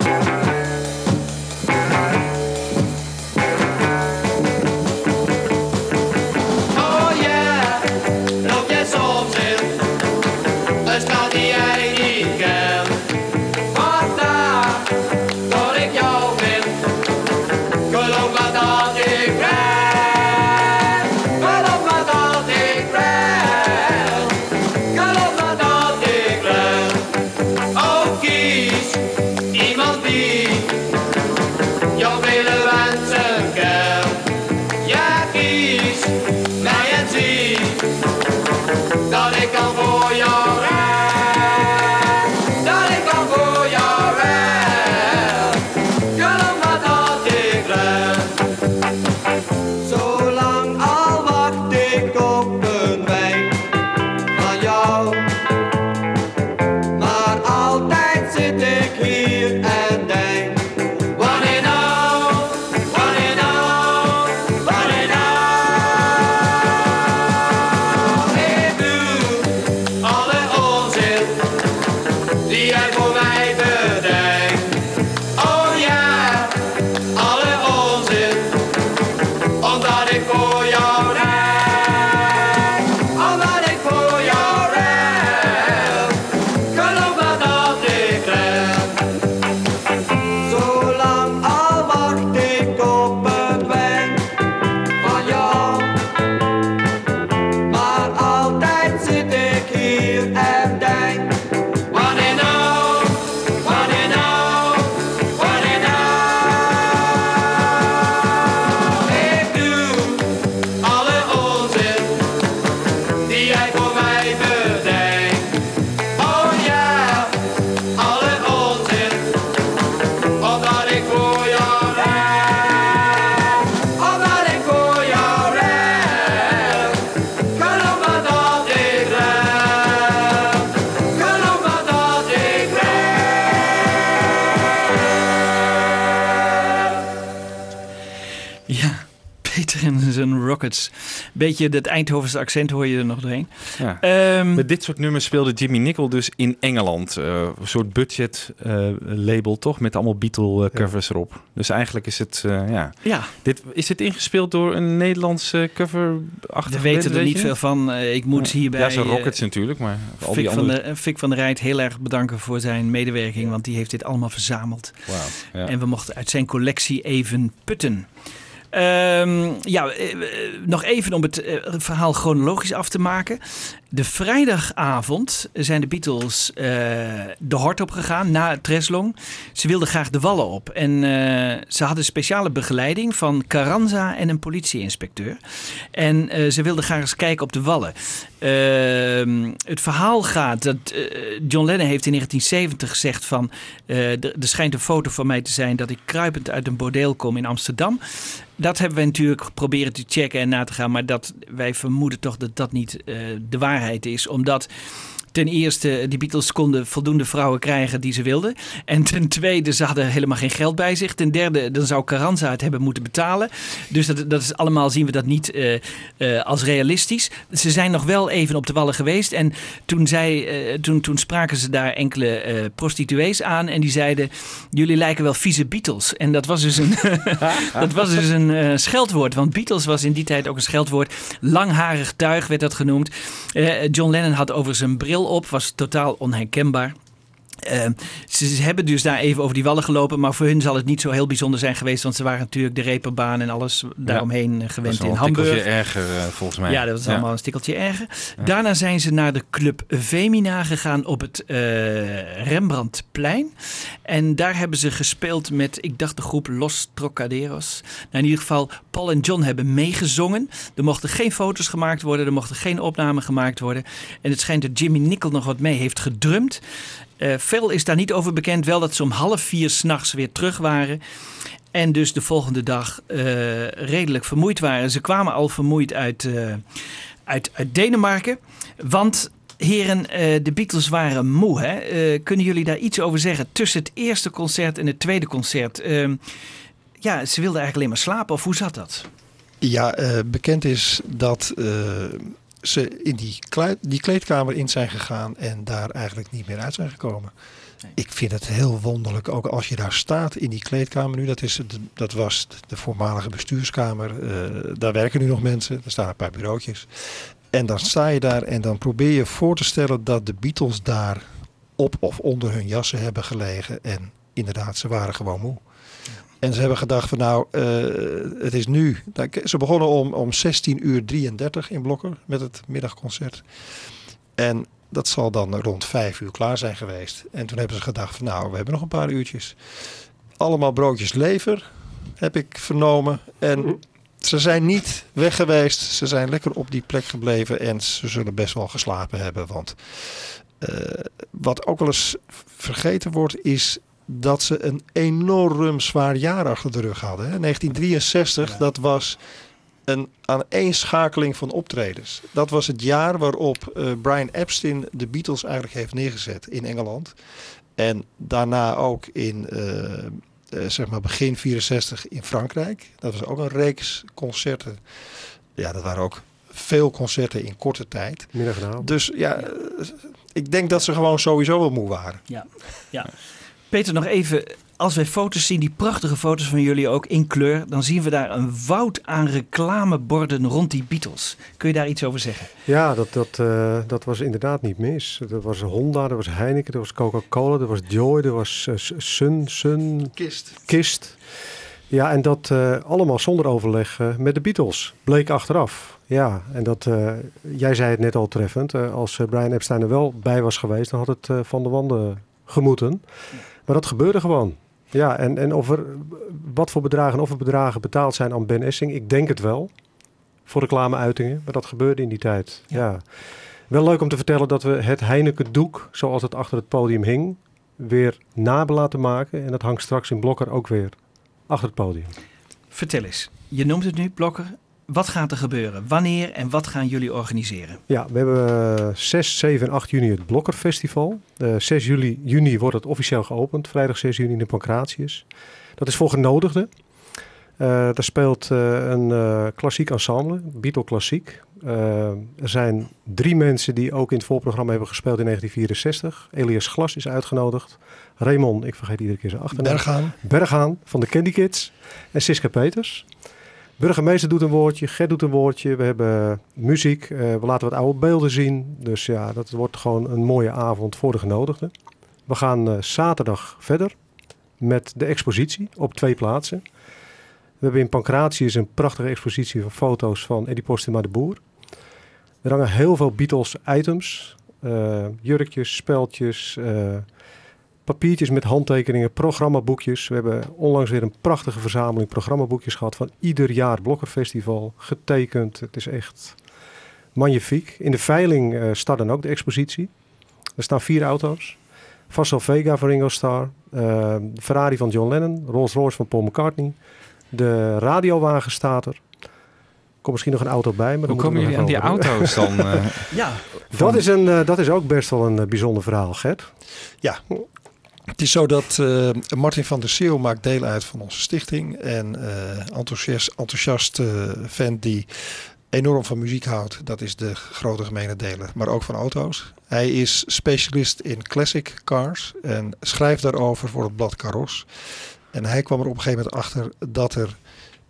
Rockets. Beetje dat Eindhovense accent hoor je er nog doorheen. Ja. Ehm, Met dit soort nummers speelde Jimmy Nicol dus in Engeland. Eh, een soort budget eh, label toch? Met allemaal Beatle eh, covers erop. Dus eigenlijk is het, ja. Ja. Dit, is dit ingespeeld door een Nederlandse cover We weten er niet veel van. Ik moet hierbij... Ja, eh, Rockets natuurlijk, maar al Fik die van, andere... de, Fik van der Rijt heel erg bedanken voor zijn medewerking, want die heeft dit allemaal verzameld. Wauw, ja. En we mochten uit zijn collectie even putten. Ehm, ja, eh, eh, nog even om het eh, verhaal chronologisch af te maken. De vrijdagavond zijn de Beatles eh, de hort op gegaan na Treslong. Ze wilden graag de wallen op. En eh, ze hadden speciale begeleiding van Carranza en een politieinspecteur. En eh, ze wilden graag eens kijken op de wallen. Ehm, het verhaal gaat dat John Lennon heeft in 1970 gezegd van... er schijnt een foto van mij te zijn dat ik kruipend uit een bordeel kom in Amsterdam. Dat hebben we natuurlijk proberen te checken en na te gaan. Maar dat, wij vermoeden toch dat dat niet eh, de waarheid is. Omdat ten eerste, die Beatles konden voldoende vrouwen krijgen die ze wilden. En ten tweede, ze hadden helemaal geen geld bij zich. Ten derde, dan zou Carranza het hebben moeten betalen. Dus dat, dat is allemaal zien we dat niet eh, eh, als realistisch. Ze zijn nog wel even op de wallen geweest. En toen, zij, eh, toen, toen spraken ze daar enkele prostituees aan. En die zeiden, jullie lijken wel vieze Beatles. En dat was dus een, [laughs] dat was dus een scheldwoord. Want Beatles was in die tijd ook een scheldwoord. Langharig tuig werd dat genoemd. John Lennon had over zijn bril op. Was totaal onherkenbaar. Eh, ze ze hebben dus daar even over die wallen gelopen, maar voor hun zal het niet zo heel bijzonder zijn geweest, want ze waren natuurlijk de reperbaan en alles daaromheen eh, gewend Dat in wel een tikkeltje Hamburg. erger eh, volgens mij. Ja, dat was Ja. allemaal een stikkeltje erger. Daarna zijn ze naar de Club Femina gegaan op het eh, Rembrandtplein. En daar hebben ze gespeeld met, ik dacht de groep Los Trocaderos. Nou, in ieder geval, Paul en John hebben meegezongen. Er mochten geen foto's gemaakt worden, er mochten geen opnamen gemaakt worden. En het schijnt dat Jimmy Nicol nog wat mee heeft gedrumd. Eh, veel is daar niet over bekend. Wel dat ze om half vier s'nachts weer terug waren. En dus de volgende dag eh, redelijk vermoeid waren. Ze kwamen al vermoeid uit, eh, uit, uit Denemarken. Want heren, de Beatles waren moe. Hè? Kunnen jullie daar iets over zeggen? Tussen het eerste concert en het tweede concert. Ehm, ja, ze wilden eigenlijk alleen maar slapen. Of hoe zat dat? Ja, bekend is dat ze in die, klei- die kleedkamer in zijn gegaan en daar eigenlijk niet meer uit zijn gekomen. Ik vind het heel wonderlijk, ook als je daar staat in die kleedkamer nu. Dat, is, dat was de voormalige bestuurskamer. eh, daar werken nu nog mensen. Er staan een paar bureautjes. En dan sta je daar en dan probeer je voor te stellen dat de Beatles daar op of onder hun jassen hebben gelegen. En inderdaad, ze waren gewoon moe. En ze hebben gedacht van nou, eh, het is nu. Ze begonnen om, om 16 uur 33 in Blokker met het middagconcert. En dat zal dan rond 5 uur klaar zijn geweest. En toen hebben ze gedacht van nou, we hebben nog een paar uurtjes. Allemaal broodjes lever, heb ik vernomen. En ze zijn niet weg geweest. Ze zijn lekker op die plek gebleven. En ze zullen best wel geslapen hebben. Want eh, wat ook wel eens vergeten wordt, is dat ze een enorm zwaar jaar achter de rug hadden. Hè. 1963, dat was een aaneenschakeling van optredens. Dat was het jaar waarop eh, Brian Epstein de Beatles eigenlijk heeft neergezet in Engeland. En daarna ook in eh, eh, zeg maar begin 64 in Frankrijk. Dat was ook een reeks concerten. Ja, dat waren ook veel concerten in korte tijd. Middag en avond. Dus ja, ik denk dat ze gewoon sowieso wel moe waren. Ja, ja. Peter, nog even. Als wij foto's zien, die prachtige foto's van jullie ook in kleur, dan zien we daar een woud aan reclameborden rond die Beatles. Kun je daar iets over zeggen? Ja, dat, dat, eh, dat was inderdaad niet mis. Er was Honda, er was Heineken, er was Coca-Cola, er was Joy, er was eh, Sun, Sun... Kist. Kist. Ja, en dat eh, allemaal zonder overleg eh, met de Beatles. Bleek achteraf. Ja, en dat, eh, jij zei het net al treffend. eh, als Brian Epstein er wel bij was geweest, dan had het eh, van de wanden gemoeten. Maar dat gebeurde gewoon. Ja, en, en of er, wat voor bedragen, of er bedragen betaald zijn aan Ben Essing, ik denk het wel. Voor reclameuitingen, maar dat gebeurde in die tijd. Ja. Wel leuk om te vertellen dat we het Heineken doek, zoals het achter het podium hing, weer na hebben laten maken. En dat hangt straks in Blokker ook weer achter het podium. Vertel eens, je noemt het nu, Blokker. Wat gaat er gebeuren? Wanneer en wat gaan jullie organiseren? Ja, we hebben eh, 6, 7 en 8 juni het Blokker Festival. Eh 6 juli, juni wordt het officieel geopend. Vrijdag 6 juni in de Pancratius. Dat is voor genodigden. Eh daar speelt eh, een eh, klassiek ensemble, Beatle Klassiek. Er zijn drie mensen die ook in het voorprogramma hebben gespeeld in 1964. Elias Glas is uitgenodigd. Raymond, ik vergeet iedere keer zijn achternaam. Berghaan. Berghaan van de Candy Kids. En Siska Peters. Burgemeester doet een woordje, Gert doet een woordje. We hebben muziek, eh, we laten wat oude beelden zien. Dus ja, dat wordt gewoon een mooie avond voor de genodigden. We gaan eh, zaterdag verder met de expositie op twee plaatsen. We hebben in Pancratius een prachtige expositie van foto's van Eddie Postuma de Boer. Er hangen heel veel Beatles items. eh, jurkjes, speldjes, eh, papiertjes met handtekeningen, programmaboekjes. We hebben onlangs weer een prachtige verzameling programmaboekjes gehad van ieder jaar Blokkerfestival. Getekend. Het is echt magnifiek. In de veiling eh staat dan ook de expositie. Er staan vier auto's. Vassal Vega van Ringo Starr. eh, Ferrari van John Lennon. Rolls Royce van Paul McCartney. De radiowagen staat er. Er komt misschien nog een auto bij. Maar Hoe komen we jullie aan die auto's dan? [laughs] eh? Ja. Dat is, een, eh, dat is ook best wel een bijzonder verhaal, Gert. Ja, het is zo dat eh, Martin van der Seel maakt deel uit van onze stichting. En eh enthousiast, enthousiast eh, fan die enorm van muziek houdt. Dat is de grote gemene deler, maar ook van auto's. Hij is specialist in classic cars en schrijft daarover voor het blad Caros. En hij kwam er op een gegeven moment achter dat er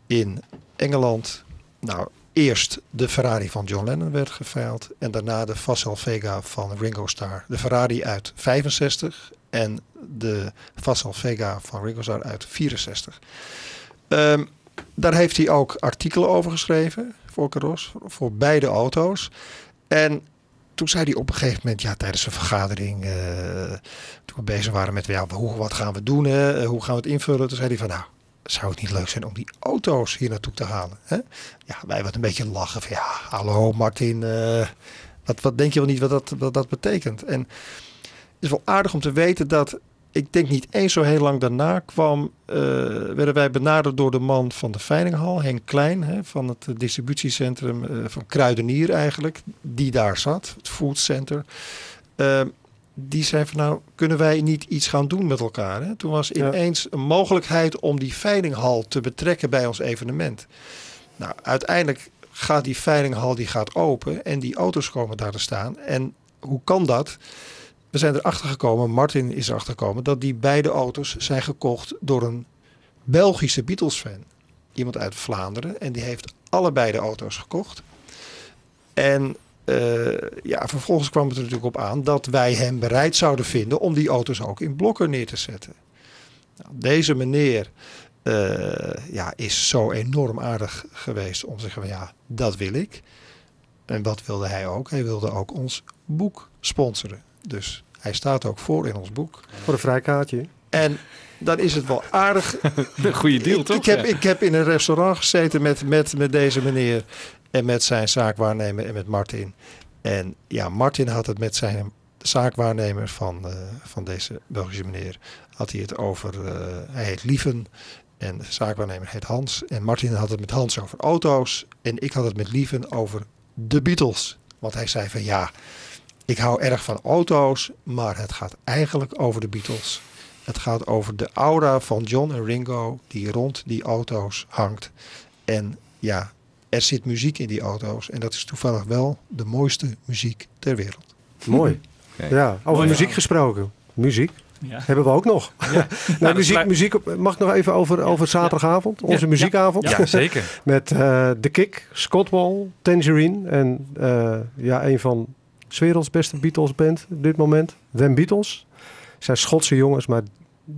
in Engeland... Nou, eerst de Ferrari van John Lennon werd geveild. En daarna de Vassal Vega van Ringo Starr. De Ferrari uit 65 en de Vassal Vega van Ringo Starr uit 64. Ehm, daar heeft hij ook artikelen over geschreven voor Caros, voor, beide auto's. En toen zei hij op een gegeven moment, ja, tijdens een vergadering, eh, toen we bezig waren met, ja, hoe, wat gaan we doen, hè? hoe gaan we het invullen? Toen zei hij van, nou, zou het niet leuk zijn om die auto's hier naartoe te halen? Hè? Ja, wij wat een beetje lachen van, ja, hallo Martin, eh, wat, wat denk je wel niet wat dat, wat dat betekent? En is wel aardig om te weten dat, ik denk niet eens zo heel lang daarna kwam, eh, werden wij benaderd door de man van de Veilinghal, Henk Klein, hè, van het distributiecentrum eh, van Kruidenier eigenlijk, die daar zat, het Food Center. Eh, die zei van nou, kunnen wij niet iets gaan doen met elkaar? Hè? Toen was ineens een mogelijkheid om die veilinghal te betrekken bij ons evenement. Nou, uiteindelijk gaat die veilinghal die gaat open en die auto's komen daar te staan. En hoe kan dat? We zijn erachter gekomen, Martin is erachter gekomen, dat die beide auto's zijn gekocht door een Belgische Beatles-fan. Iemand uit Vlaanderen. En die heeft allebei de auto's gekocht. En eh, ja, vervolgens kwam het er natuurlijk op aan dat wij hem bereid zouden vinden om die auto's ook in blokken neer te zetten. Nou, deze meneer eh, ja, is zo enorm aardig geweest om te zeggen van ja, dat wil ik. En wat wilde hij ook? Hij wilde ook ons boek sponsoren. Dus hij staat ook voor in ons boek. Voor een vrijkaartje. En dan is het wel aardig. [laughs] Een goede deal, ik, toch? Ik heb, Ja. ik heb in een restaurant gezeten met, met, met deze meneer en met zijn zaakwaarnemer en met Martin. En ja, Martin had het met zijn zaakwaarnemer van, eh, van deze Belgische meneer. Had hij het over, eh, hij heet Lieven en de zaakwaarnemer heet Hans. En Martin had het met Hans over auto's. En ik had het met Lieven over de Beatles. Want hij zei van ja, Ik hou erg van auto's, maar het gaat eigenlijk over de Beatles. Het gaat over de aura van John en Ringo die rond die auto's hangt. En ja, er zit muziek in die auto's. En dat is toevallig wel de mooiste muziek ter wereld. Mooi. Ja, over Mooi muziek gesproken. Muziek. Ja. Hebben we ook nog. [laughs] nou, dat muziek, sluit- muziek, mag ik nog even over, over zaterdagavond? Onze Ja. muziekavond. Ja, zeker. [laughs] Met eh The Kick, Scott Wall, Tangerine. En eh, ja, een van werelds beste Beatles band op dit moment. Them Beatles. zijn Schotse jongens, maar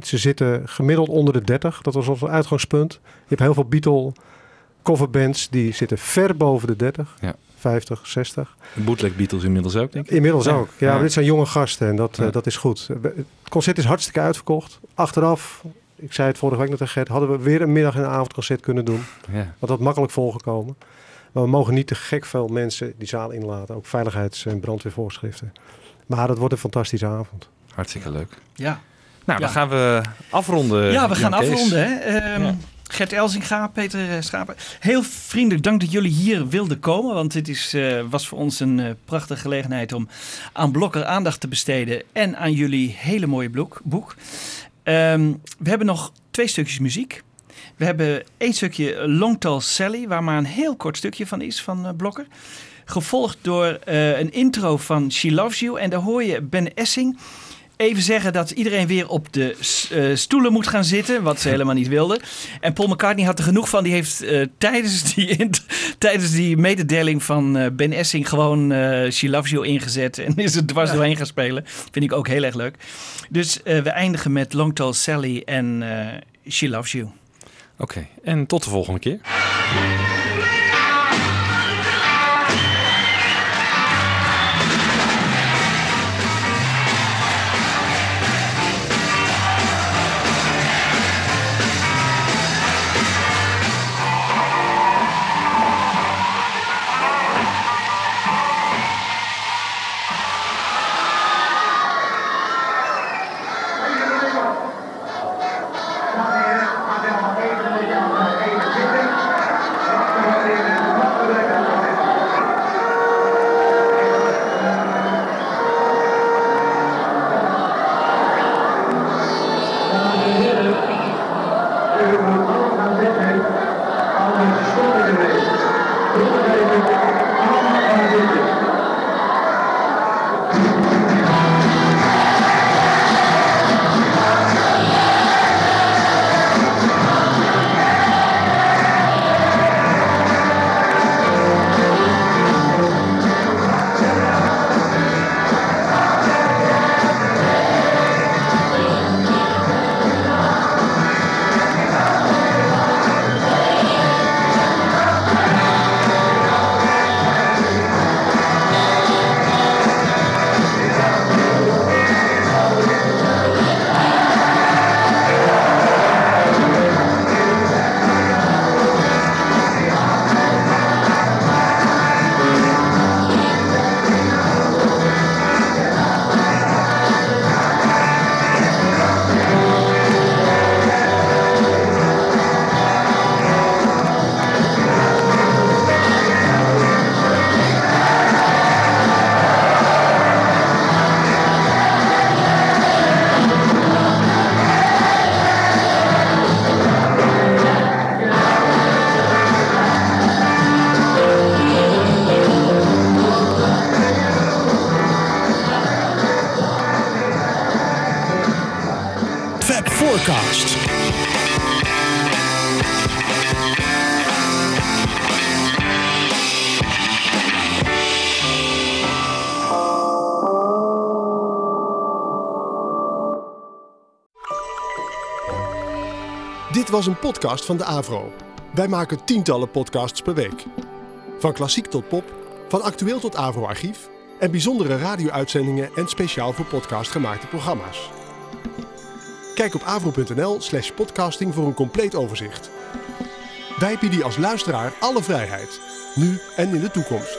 ze zitten gemiddeld onder de 30. Dat was ons uitgangspunt. Je hebt heel veel Beatle coverbands die zitten ver boven de 30. Ja. 50, 60. De bootleg Beatles inmiddels ook, denk ik. Inmiddels Ja. ook. Ja, maar dit zijn jonge gasten en dat, eh, dat is goed. Het concert is hartstikke uitverkocht. Achteraf, ik zei het vorige week nog tegen Gert, hadden we weer een middag- en een avondconcert kunnen doen. Ja. Want dat had makkelijk volgekomen. Maar we mogen niet te gek veel mensen die zaal inlaten. Ook veiligheids- en brandweervoorschriften. Maar dat wordt een fantastische avond. Hartstikke leuk. Ja. Nou, dan Ja. gaan we afronden. Ja, we gaan Kees. afronden. Hè? Ehm, Ja. Gert Elzinga, Peter eh, Schapen. Heel vriendelijk dank dat jullie hier wilden komen. Want dit is, eh, was voor ons een eh, prachtige gelegenheid om aan Blokker aandacht te besteden. En aan jullie hele mooie boek. boek. Ehm, we hebben nog twee stukjes muziek. We hebben één stukje Long Tall Sally, waar maar een heel kort stukje van is van eh, Blokker. Gevolgd door eh, een intro van She Loves You. En daar hoor je Ben Essing even zeggen dat iedereen weer op de eh, stoelen moet gaan zitten, wat ze [laughs] helemaal niet wilden. En Paul McCartney had er genoeg van. Die heeft tijdens, die [laughs] tijdens die mededeling van Ben Essing gewoon She Loves You ingezet. En is er dwars doorheen gaan spelen. Vind ik ook heel erg leuk. Dus we eindigen met Long Tall Sally en She Loves You. Oké, en tot de volgende keer. Was een podcast van de Avro. Wij maken tientallen podcasts per week. Van klassiek tot pop, van actueel tot Avro-archief en bijzondere radio-uitzendingen en speciaal voor podcast gemaakte programma's. Kijk op avro.nl/slash podcasting voor een compleet overzicht. Wij bieden als luisteraar alle vrijheid, nu en in de toekomst.